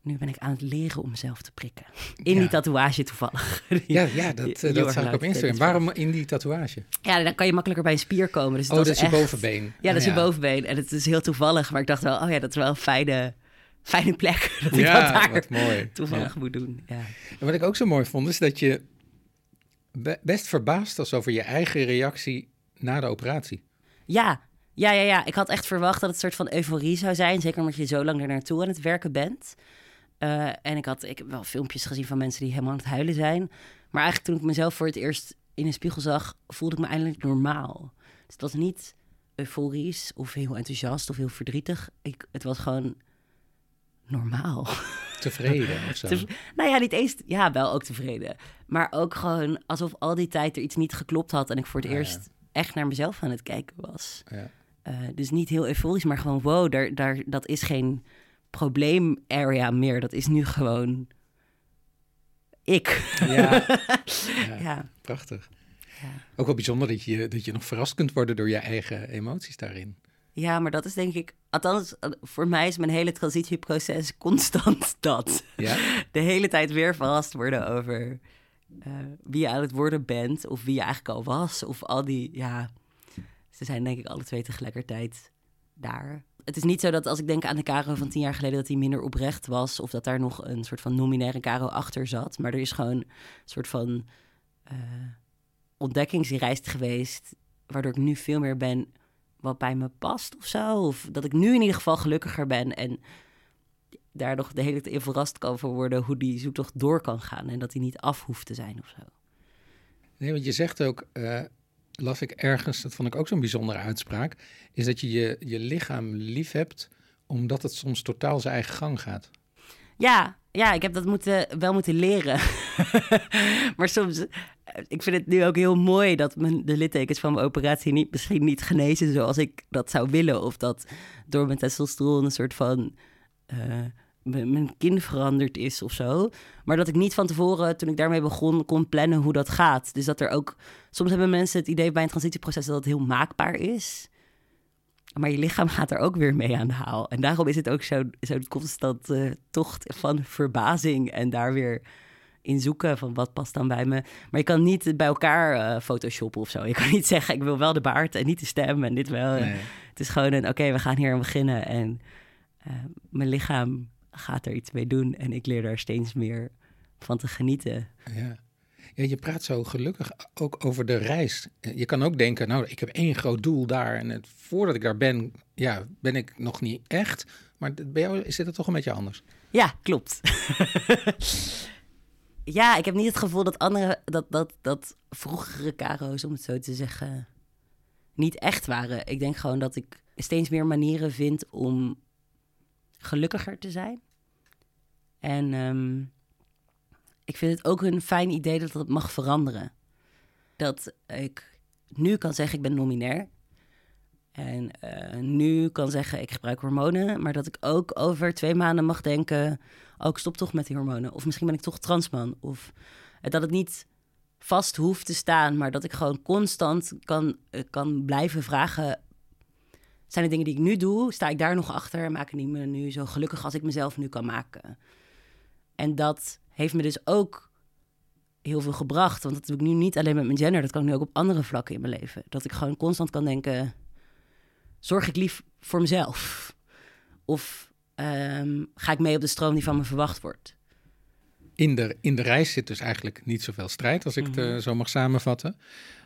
nu ben ik aan het leren om mezelf te prikken. In Ja. die tatoeage toevallig. Ja, ja dat, Die- eh, dat zag ik op Instagram. Waarom in die tatoeage? Ja, dan kan je makkelijker bij een spier komen. Dus Oh, dat is je echt- bovenbeen. Ja, dat is je bovenbeen. En het is heel toevallig, maar ik dacht wel, oh ja, dat is wel een fijne, fijne plek. Dat ik dat Ja, daar wat mooi. toevallig moet doen. Ja. En wat ik ook zo mooi vond, is dat je be- best verbaasd was over je eigen reactie na de operatie. Ja, ja, ja, ja. Ik had echt verwacht dat het een soort van euforie zou zijn. Zeker omdat je zo lang er naartoe aan het werken bent. Uh, en ik, had, ik heb wel filmpjes gezien van mensen die helemaal aan het huilen zijn. Maar eigenlijk toen ik mezelf voor het eerst in een spiegel zag, voelde ik me eindelijk normaal. Dus het was niet euforisch of heel enthousiast of heel verdrietig. Ik, het was gewoon normaal. Tevreden of zo? nou ja, niet eens... Ja, wel ook tevreden. Maar ook gewoon alsof al die tijd er iets niet geklopt had... en ik voor het ah, eerst echt naar mezelf aan het kijken was. Ja. Uh, dus niet heel euforisch, maar gewoon... wow, daar, daar, dat is geen probleem-area meer. Dat is nu gewoon ik. Ja, ja, ja. prachtig. Ja. Ook wel bijzonder dat je, dat je nog verrast kunt worden door je eigen emoties daarin. Ja, maar dat is denk ik, althans voor mij is mijn hele transitieproces constant dat. Ja? De hele tijd weer verrast worden over uh, wie je aan het worden bent of wie je eigenlijk al was. Of al die, ja, ze zijn denk ik alle twee tegelijkertijd daar. Het is niet zo dat als ik denk aan de Caro van tien jaar geleden... dat hij minder oprecht was... of dat daar nog een soort van nominaire Caro achter zat. Maar er is gewoon een soort van uh, ontdekkingsreis geweest... waardoor ik nu veel meer ben wat bij me past of zo. Of dat ik nu in ieder geval gelukkiger ben... en daar nog de hele tijd in verrast kan voor worden... hoe die zoektocht door kan gaan... en dat hij niet af hoeft te zijn of zo. Nee, want je zegt ook... Uh las ik ergens, dat vond ik ook zo'n bijzondere uitspraak, is dat je, je je lichaam lief hebt omdat het soms totaal zijn eigen gang gaat. Ja, ja, ik heb dat moeten, wel moeten leren. maar soms, ik vind het nu ook heel mooi dat mijn, de littekens van mijn operatie niet, misschien niet genezen zoals ik dat zou willen. Of dat door mijn testosteron een soort van uh, mijn kind veranderd is of zo. Maar dat ik niet van tevoren, toen ik daarmee begon, kon plannen hoe dat gaat. Dus dat er ook. Soms hebben mensen het idee bij een transitieproces dat het heel maakbaar is. Maar je lichaam gaat er ook weer mee aan de haal. En daarom is het ook zo'n zo constant uh, tocht van verbazing. En daar weer in zoeken van wat past dan bij me. Maar je kan niet bij elkaar uh, photoshoppen of zo. Je kan niet zeggen, ik wil wel de baard en niet de stem en dit wel. Het is gewoon een, oké, we gaan hier aan beginnen. En uh, mijn lichaam gaat er iets mee doen. En ik leer daar steeds meer van te genieten. Ja. Ja, je praat zo gelukkig ook over de reis. Je kan ook denken, nou, ik heb één groot doel daar. En het, voordat ik daar ben, ja, ben ik nog niet echt. Maar bij jou is het toch een beetje anders? Ja, klopt. ja, ik heb niet het gevoel dat andere, dat, dat, dat vroegere Caro's, om het zo te zeggen, niet echt waren. Ik denk gewoon dat ik steeds meer manieren vind om gelukkiger te zijn. En um, ik vind het ook een fijn idee dat dat mag veranderen. Dat ik nu kan zeggen, ik ben nominair. En uh, nu kan zeggen, ik gebruik hormonen. Maar dat ik ook over twee maanden mag denken... oh, ik stop toch met die hormonen. Of misschien ben ik toch transman. Of dat het niet vast hoeft te staan... maar dat ik gewoon constant kan, uh, kan blijven vragen... zijn de dingen die ik nu doe, sta ik daar nog achter... maken die me nu zo gelukkig als ik mezelf nu kan maken. En dat heeft me dus ook heel veel gebracht. Want dat doe ik nu niet alleen met mijn gender, dat kan ik nu ook op andere vlakken in mijn leven. Dat ik gewoon constant kan denken: zorg ik lief voor mezelf? Of um, ga ik mee op de stroom die van me verwacht wordt? In de, in de reis zit dus eigenlijk niet zoveel strijd, als ik het mhm. zo mag samenvatten.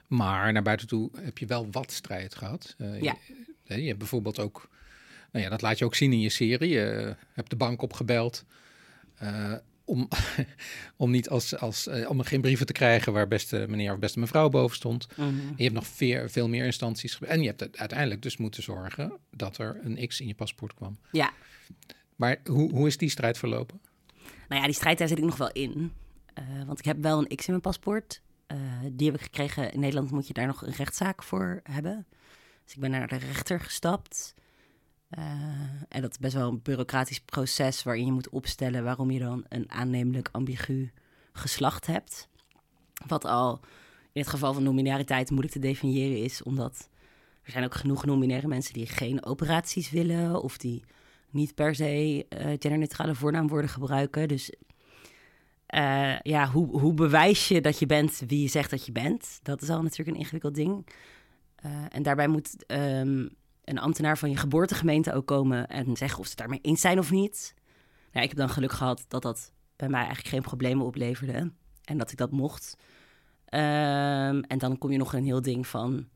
Maar naar buiten toe heb je wel wat strijd gehad. Uh, ja. je, je, hebt bijvoorbeeld ook, nou ja, dat laat je ook zien in je serie. Je hebt de bank opgebeld. Uh, om, om niet als, als uh, om geen brieven te krijgen waar beste meneer of beste mevrouw boven stond. Mhm. Je hebt nog veel, veel meer instanties. En je hebt uiteindelijk dus moeten zorgen dat er een X in je paspoort kwam. Ja. Maar hoe, hoe is die strijd verlopen? Nou ja, die strijd daar zit ik nog wel in. Uh, want ik heb wel een X in mijn paspoort. Uh, die heb ik gekregen. In Nederland moet je daar nog een rechtszaak voor hebben. Dus ik ben naar de rechter gestapt. Uh, en dat is best wel een bureaucratisch proces waarin je moet opstellen waarom je dan een aannemelijk ambigu geslacht hebt. Wat al in het geval van nominariteit moeilijk te definiëren is, omdat er zijn ook genoeg nominaire mensen die geen operaties willen of die niet per se uh, genderneutrale voornaamwoorden gebruiken. Dus uh, ja, hoe, hoe bewijs je dat je bent wie je zegt dat je bent? Dat is al natuurlijk een ingewikkeld ding. En daarbij moet um, een ambtenaar van je geboortegemeente ook komen en zeggen of ze daarmee eens zijn of niet. Nou, ik heb dan geluk gehad dat dat bij mij eigenlijk geen problemen opleverde en dat ik dat mocht. Um, en dan kom je nog een heel ding van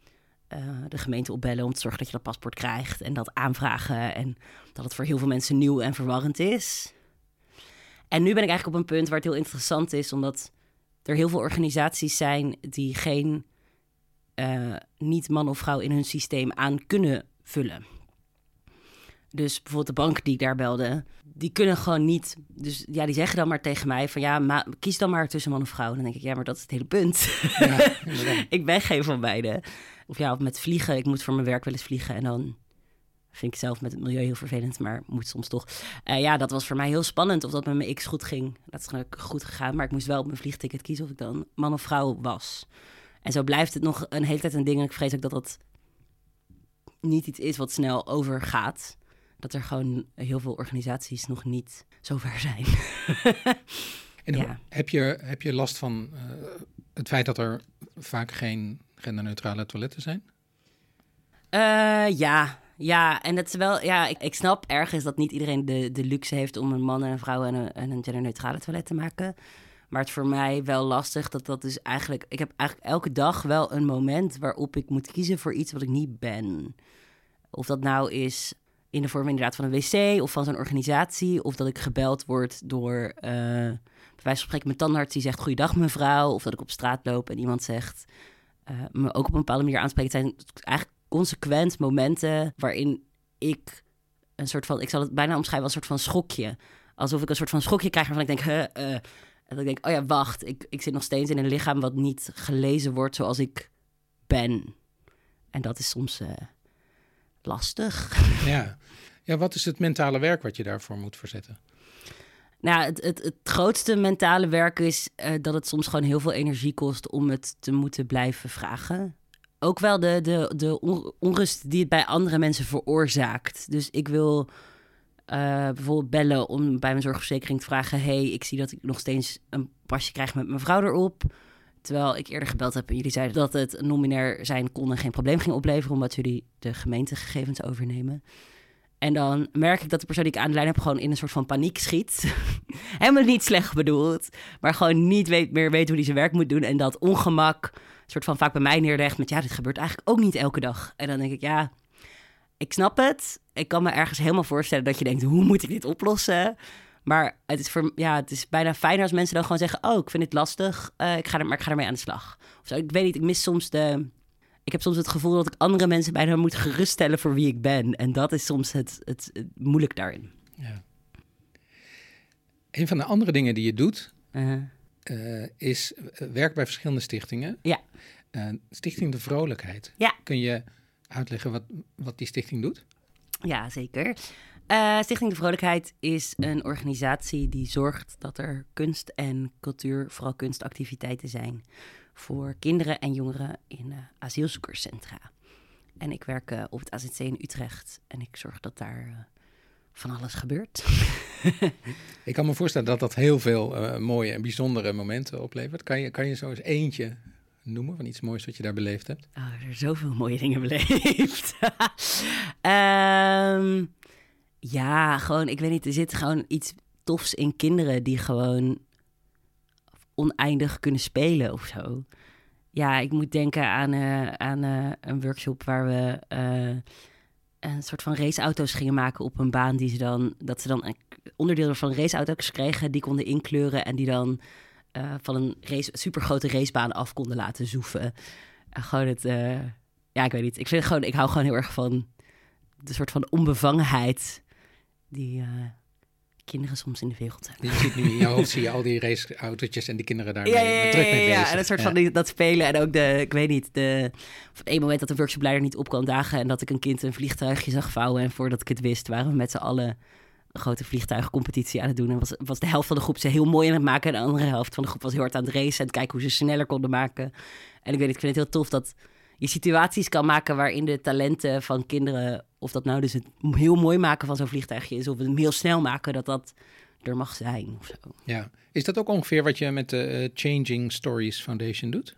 eh, de gemeente opbellen om te zorgen dat je dat paspoort krijgt en dat aanvragen. En dat het voor heel veel mensen nieuw en verwarrend is. En nu ben ik eigenlijk op een punt waar het heel interessant is, omdat er heel veel organisaties zijn die geen uh, niet man of vrouw in hun systeem aan kunnen vullen. Dus bijvoorbeeld de bank die ik daar belde, die kunnen gewoon niet. Dus ja, die zeggen dan maar tegen mij van ja, maar kies dan maar tussen man of vrouw. Dan denk ik, ja, maar dat is het hele punt. Ja, ik ben geen van beide. Of ja, of met vliegen. Ik moet voor mijn werk wel eens vliegen. En dan vind ik zelf met het milieu heel vervelend, maar moet soms toch. Uh, ja, dat was voor mij heel spannend of dat met mijn X goed ging. Dat is goed gegaan, maar ik moest wel op mijn vliegticket kiezen of ik dan man of vrouw was. En zo blijft het nog een hele tijd een ding. En ik vrees ook dat dat niet iets is wat snel overgaat. Dat er gewoon heel veel organisaties nog niet zo ver zijn. en ja. heb, je, heb je last van uh, het feit dat er vaak geen genderneutrale toiletten zijn? Uh, ja, ja, en het is wel, ja, ik, ik snap ergens dat niet iedereen de, de luxe heeft om een man en een vrouw en een, en een genderneutrale toilet te maken. Maar het is voor mij wel lastig dat dat dus eigenlijk... Ik heb eigenlijk elke dag wel een moment waarop ik moet kiezen voor iets wat ik niet ben. Of dat nou is in de vorm inderdaad van een wc of van zo'n organisatie. Of dat ik gebeld word door, uh, bij wijze van spreken, mijn tandarts die zegt... Goeiedag mevrouw. Of dat ik op straat loop en iemand zegt... Uh, me ook op een bepaalde manier aanspreekt. Zijn eigenlijk consequent momenten waarin ik een soort van... Ik zal het bijna omschrijven als een soort van schokje. Alsof ik een soort van schokje krijg waarvan ik denk... Huh, uh, en dan denk ik, oh ja, wacht, ik, ik zit nog steeds in een lichaam wat niet gelezen wordt zoals ik ben. En dat is soms uh, lastig. Ja. ja, wat is het mentale werk wat je daarvoor moet verzetten? Nou, het, het, het grootste mentale werk is uh, dat het soms gewoon heel veel energie kost om het te moeten blijven vragen. Ook wel de, de, de onrust die het bij andere mensen veroorzaakt. Dus ik wil uh, bijvoorbeeld bellen om bij mijn zorgverzekering te vragen: hey, ik zie dat ik nog steeds een pasje krijg met mijn vrouw erop. Terwijl ik eerder gebeld heb en jullie zeiden dat het nominair zijn kon en geen probleem ging opleveren, omdat jullie de gemeentegegevens overnemen. En dan merk ik dat de persoon die ik aan de lijn heb gewoon in een soort van paniek schiet. Helemaal niet slecht bedoeld, maar gewoon niet weet, meer weet hoe hij zijn werk moet doen. En dat ongemak soort van vaak bij mij neerlegt met ja, dit gebeurt eigenlijk ook niet elke dag. En dan denk ik, ja, ik snap het. Ik kan me ergens helemaal voorstellen dat je denkt: hoe moet ik dit oplossen? Maar het is, voor, ja, het is bijna fijn als mensen dan gewoon zeggen: Oh, ik vind het lastig, uh, ik ga er, maar ik ga ermee aan de slag. Of zo. Ik weet niet, ik mis soms de. Ik heb soms het gevoel dat ik andere mensen bijna moet geruststellen voor wie ik ben. En dat is soms het, het, moeilijk daarin. Ja. Een van de andere dingen die je doet, uh -huh. uh, is werk bij verschillende stichtingen. Ja. Stichting De Vrolijkheid. Ja. Kun je uitleggen wat, wat die stichting doet? Ja, zeker. Uh, stichting De Vrolijkheid is een organisatie die zorgt dat er kunst en cultuur, vooral kunstactiviteiten zijn voor kinderen en jongeren in uh, asielzoekerscentra. En ik werk uh, op het AZC in Utrecht en ik zorg dat daar van alles gebeurt. ik kan me voorstellen dat dat heel veel mooie en bijzondere momenten oplevert. Kan je, kan je zo eens eentje noemen van iets moois wat je daar beleefd hebt? Oh, er zijn zoveel mooie dingen beleefd. um, ja, gewoon, ik weet niet, er zit gewoon iets tofs in kinderen die gewoon oneindig kunnen spelen of zo. Ja, ik moet denken aan, uh, aan uh, een workshop waar we uh, een soort van raceauto's gingen maken op een baan die ze dan, dat ze dan onderdelen van raceauto's kregen, die konden inkleuren en die dan uh, van een race, supergrote racebaan af konden laten zoeven. En gewoon het, uh, ja, ik weet niet. Ik vind gewoon, ik hou gewoon heel erg van de soort van onbevangenheid die uh, kinderen soms in de wereld hebben. Je ziet nu in je hoofd zie je al die raceautootjes en die kinderen daar ja, ja, druk mee bezig. Ja, en een soort van die, dat spelen en ook de, ik weet niet, de, op een moment dat de workshopleider niet op kwam dagen en dat ik een kind een vliegtuigje zag vouwen en voordat ik het wist waren we met z'n allen een grote vliegtuigcompetitie aan het doen. En was, was de helft van de groep ze heel mooi aan het maken. En de andere helft van de groep was heel hard aan het racen. En kijken hoe ze sneller konden maken. En ik weet, ik vind het heel tof dat je situaties kan maken waarin de talenten van kinderen, of dat nou dus het heel mooi maken van zo'n vliegtuigje is, of het heel snel maken, dat dat er mag zijn. Of zo. Ja, is dat ook ongeveer wat je met de uh, Changing Stories Foundation doet?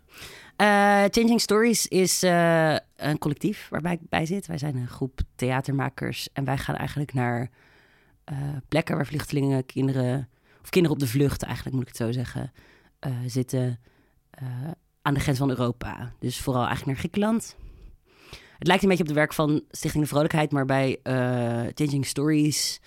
Uh, Changing Stories is uh, een collectief waarbij ik bij zit. Wij zijn een groep theatermakers en wij gaan eigenlijk naar uh, plekken waar vluchtelingen, kinderen, of kinderen op de vlucht eigenlijk moet ik het zo zeggen, uh, zitten uh, aan de grens van Europa. Dus vooral eigenlijk naar Griekenland. het lijkt een beetje op de werk van Stichting de Vrolijkheid, maar bij eh, Changing Stories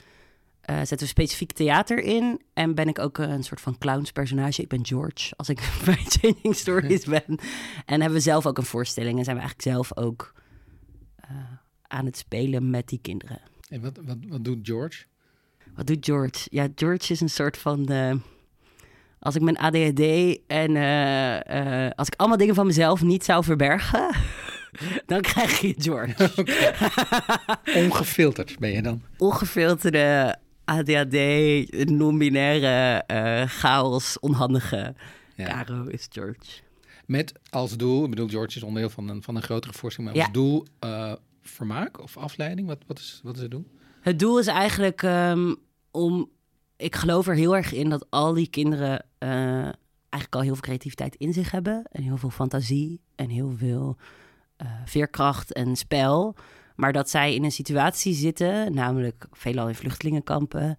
eh, zetten we specifiek theater in. En ben ik ook een soort van clownspersonage. Ik ben George als ik bij Changing Stories ben. En hebben we zelf ook een voorstelling. En zijn we eigenlijk zelf ook eh, aan het spelen met die kinderen. En wat, wat, wat doet George? Wat doet George? Ja, George is een soort van de. Als ik mijn ADHD en eh, eh, als ik allemaal dingen van mezelf niet zou verbergen, dan krijg je George. Ongefilterd ben je dan? Ongefilterde ADHD, non-binaire, eh, chaos, onhandige. Ja. Caro is George. Met als doel, ik bedoel, George is onderdeel van een, van een grotere voorstelling, maar Ja. als doel eh, vermaak of afleiding? Wat, wat, is, wat is het doel? Het doel is eigenlijk ehm, om. Ik geloof er heel erg in dat al die kinderen eh, eigenlijk al heel veel creativiteit in zich hebben. En heel veel fantasie en heel veel eh, veerkracht en spel. Maar dat zij in een situatie zitten, namelijk veelal in vluchtelingenkampen.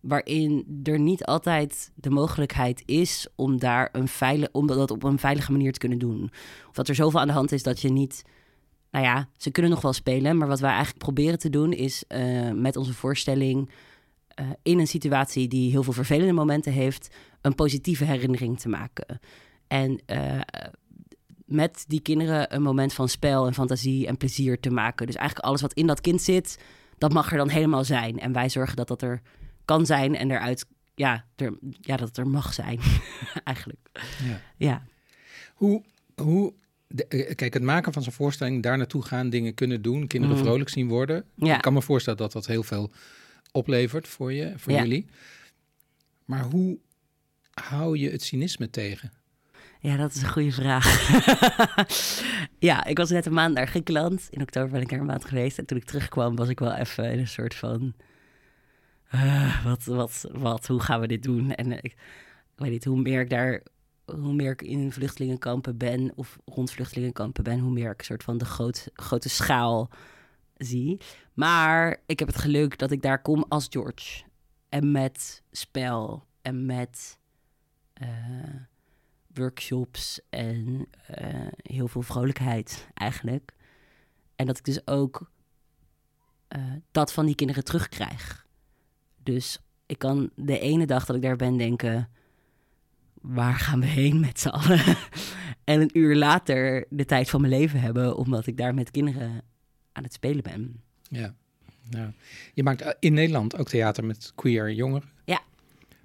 Waarin er niet altijd de mogelijkheid is om, daar een veilig, om dat op een veilige manier te kunnen doen. Of dat er zoveel aan de hand is dat je niet nou ja, ze kunnen nog wel spelen, maar wat wij eigenlijk proberen te doen is eh, met onze voorstelling eh, in een situatie die heel veel vervelende momenten heeft, een positieve herinnering te maken. En eh, met die kinderen een moment van spel en fantasie en plezier te maken. Dus eigenlijk alles wat in dat kind zit, dat mag er dan helemaal zijn. En wij zorgen dat dat er kan zijn en eruit, ja, er, ja dat het er mag zijn, eigenlijk. Ja. Ja. Hoe, hoe de- eh, kijk, het maken van zo'n voorstelling, daar naartoe gaan, dingen kunnen doen, kinderen Mm. vrolijk zien worden. Ja. Ik kan me voorstellen dat dat heel veel oplevert voor je, voor Ja. jullie. Maar hoe hou je het cynisme tegen? Ja, dat is een goede vraag. ja, ik was net een maand naar Griekenland. In oktober ben ik er een maand geweest. En toen ik terugkwam, was ik wel even in een soort van... eh, wat, wat, wat, hoe gaan we dit doen? En eh, ik, ik weet niet, hoe meer ik daar... Hoe meer ik in vluchtelingenkampen ben, of rond vluchtelingenkampen ben, hoe meer ik een soort van de groot, grote schaal zie. Maar ik heb het geluk dat ik daar kom als George. En met spel en met eh, workshops en eh, heel veel vrolijkheid eigenlijk. En dat ik dus ook eh, dat van die kinderen terugkrijg. Dus ik kan de ene dag dat ik daar ben denken... waar gaan we heen met z'n allen? en een uur later de tijd van mijn leven hebben... omdat ik daar met kinderen aan het spelen ben. Ja. ja. Je maakt eh, in Nederland ook theater met queer jongeren. Ja.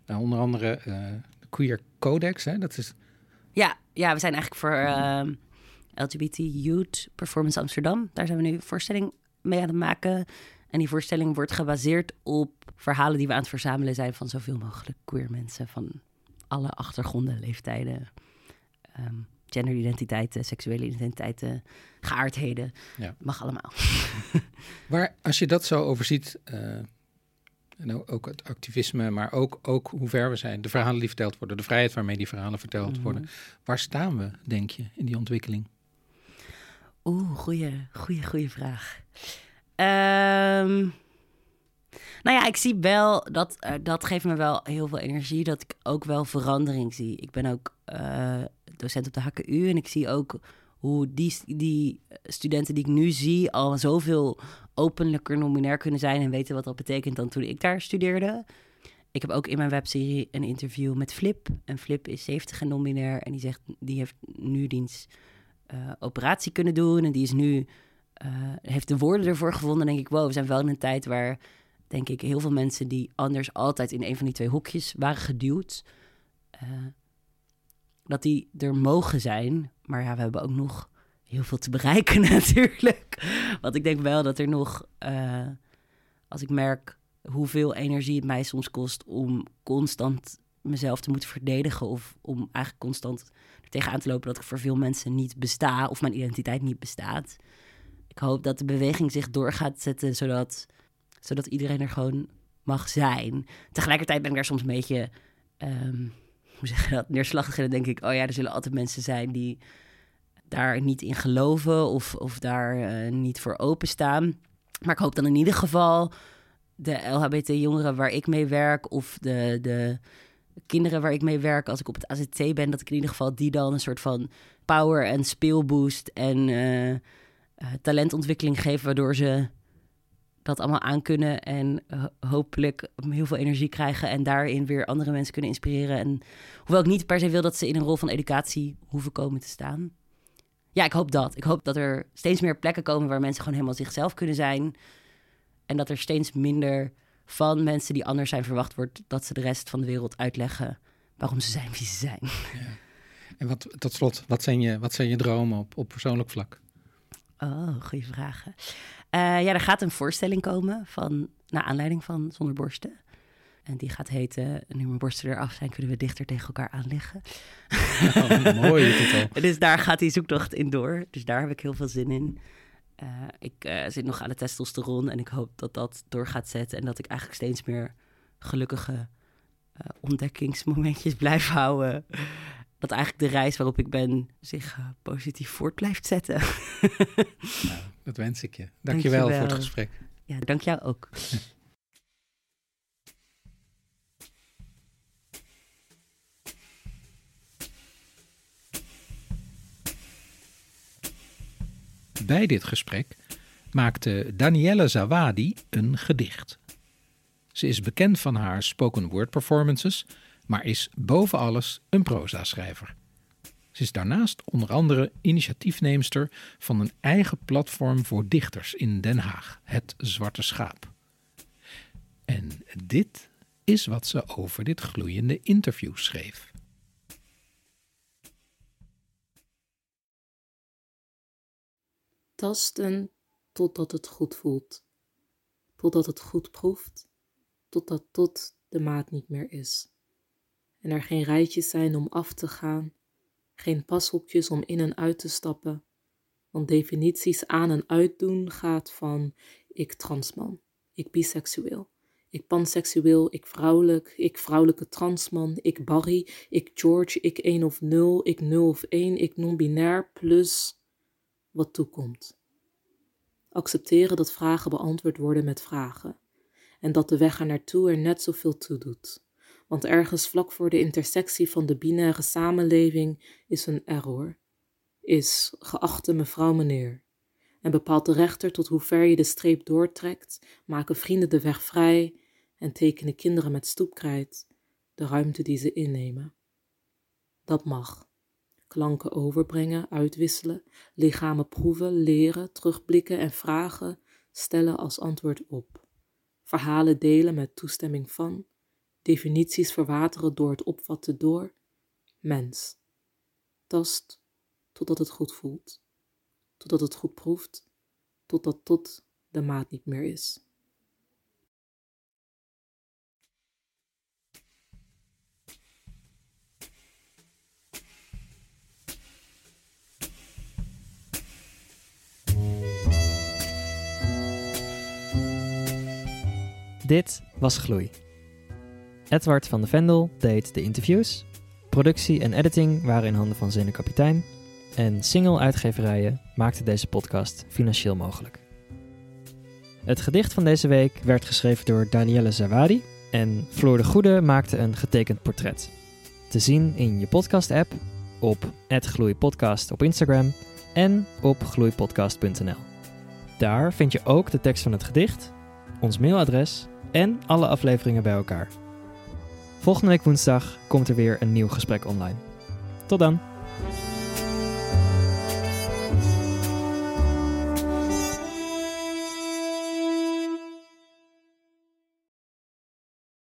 Nou, onder andere eh, de Queer Codex, hè? dat is Ja, ja we zijn eigenlijk voor ehm, LGBT Youth Performance Amsterdam. Daar zijn we nu een voorstelling mee aan het maken. En die voorstelling wordt gebaseerd op verhalen die we aan het verzamelen zijn van zoveel mogelijk queer mensen van alle achtergronden, leeftijden, ehm, genderidentiteiten, seksuele identiteiten, geaardheden. Ja. Mag allemaal. Waar, als je dat zo overziet, eh, en ook- het activisme, maar ook, ook hoe ver we zijn, de verhalen die verteld worden, de vrijheid waarmee die verhalen verteld Mhm. worden. Waar staan we, denk je, in die ontwikkeling? Oeh, goeie, goeie, goeie vraag. Ehm, nou ja, ik zie wel, dat, eh, dat geeft me wel heel veel energie, dat ik ook wel verandering zie. Ik ben ook eh, docent op de HKU en ik zie ook hoe die, die studenten die ik nu zie al zoveel openlijker nominair kunnen zijn en weten wat dat betekent dan toen ik daar studeerde. Ik heb ook in mijn webserie een interview met Flip. En Flip is 70 en nominair en die zegt, die heeft nu diens eh, operatie kunnen doen. En die is nu, eh, heeft de woorden ervoor gevonden. Denk ik, wow, we zijn wel in een tijd waar, denk ik, heel veel mensen die anders altijd in een van die twee hokjes waren geduwd, eh, dat die er mogen zijn. Maar ja, we hebben ook nog heel veel te bereiken natuurlijk. Want ik denk wel dat er nog, eh, als ik merk hoeveel energie het mij soms kost om constant mezelf te moeten verdedigen of om eigenlijk constant er tegenaan te lopen dat ik voor veel mensen niet besta of mijn identiteit niet bestaat. Ik hoop dat de beweging zich door gaat zetten zodat, zodat iedereen er gewoon mag zijn. Tegelijkertijd ben ik daar soms een beetje, ehm, hoe zeg dat, neerslachtig in. Dan denk ik, oh ja, er zullen altijd mensen zijn die daar niet in geloven of, of daar eh, niet voor openstaan. Maar ik hoop dan in ieder geval de LHBT-jongeren waar ik mee werk of de, de kinderen waar ik mee werk als ik op het AZT ben, dat ik in ieder geval die dan een soort van power en speelboost en eh, eh, talentontwikkeling geven, waardoor ze dat allemaal aankunnen en eh, hopelijk heel veel energie krijgen en daarin weer andere mensen kunnen inspireren. En hoewel ik niet per se wil dat ze in een rol van educatie hoeven komen te staan. Ja, ik hoop dat. Ik hoop dat er steeds meer plekken komen waar mensen gewoon helemaal zichzelf kunnen zijn. En dat er steeds minder van mensen die anders zijn verwacht wordt dat ze de rest van de wereld uitleggen waarom ze zijn wie ze zijn. Ja. En wat, tot slot, wat zijn je, wat zijn je dromen op, op persoonlijk vlak? Oh, goede vragen. Uh, ja, er gaat een voorstelling komen van, naar aanleiding van Zonder Borsten. En die gaat heten, nu mijn borsten eraf zijn, kunnen we dichter tegen elkaar aan liggen. Oh, mooie titel. dus daar gaat die zoektocht in door. Dus daar heb ik heel veel zin in. Uh, ik uh, zit nog aan de testosteron en ik hoop dat dat door gaat zetten. En dat ik eigenlijk steeds meer gelukkige ontdekkingsmomentjes blijf houden dat eigenlijk de reis waarop ik ben zich uh, positief voort blijft zetten. nou, dat wens ik je. Dank je wel voor het gesprek. Ja, dank jou ook. Bij dit gesprek maakte Danielle Zawadi een gedicht. Ze is bekend van haar spoken word performances maar is boven alles een proza-schrijver. Ze is daarnaast onder andere initiatiefneemster van een eigen platform voor dichters in Den Haag, het Zwarte Schaap. En dit is wat ze over dit gloeiende interview schreef. Tasten totdat het goed voelt, totdat het goed proeft, totdat tot de maat niet meer is en er geen rijtjes zijn om af te gaan, geen pashokjes om in en uit te stappen, want definities aan en uitdoen gaat van ik transman, ik biseksueel, ik panseksueel, ik vrouwelijk, ik vrouwelijke transman, ik Barry, ik George, ik 1 of 0, ik 0 of 1, ik non-binair, plus wat toekomt. Accepteren dat vragen beantwoord worden met vragen en dat de weg er naartoe er net zoveel toe doet want ergens vlak voor de intersectie van de binaire samenleving is een error. Is, geachte mevrouw meneer. En bepaalt de rechter tot hoe ver je de streep doortrekt, maken vrienden de weg vrij en tekenen kinderen met stoepkrijt de ruimte die ze innemen. Dat mag. Klanken overbrengen, uitwisselen, lichamen proeven, leren, terugblikken en vragen stellen als antwoord op. Verhalen delen met toestemming van, definities verwateren door het opvatten door mens. Tast totdat het goed voelt, totdat het goed proeft, totdat tot de maat niet meer is. Dit was Gloei Edward van de Vendel deed de interviews. Productie en editing waren in handen van Zene Kapitein. En single-uitgeverijen maakten deze podcast financieel mogelijk. Het gedicht van deze week werd geschreven door Danielle Zawadi. En Floor de Goede maakte een getekend portret. Te zien in je podcast-app, op @gloeipodcast op Instagram en op gloeipodcast.nl. Daar vind je ook de tekst van het gedicht, ons mailadres en alle afleveringen bij elkaar. Volgende week woensdag komt er weer een nieuw gesprek online. Tot dan!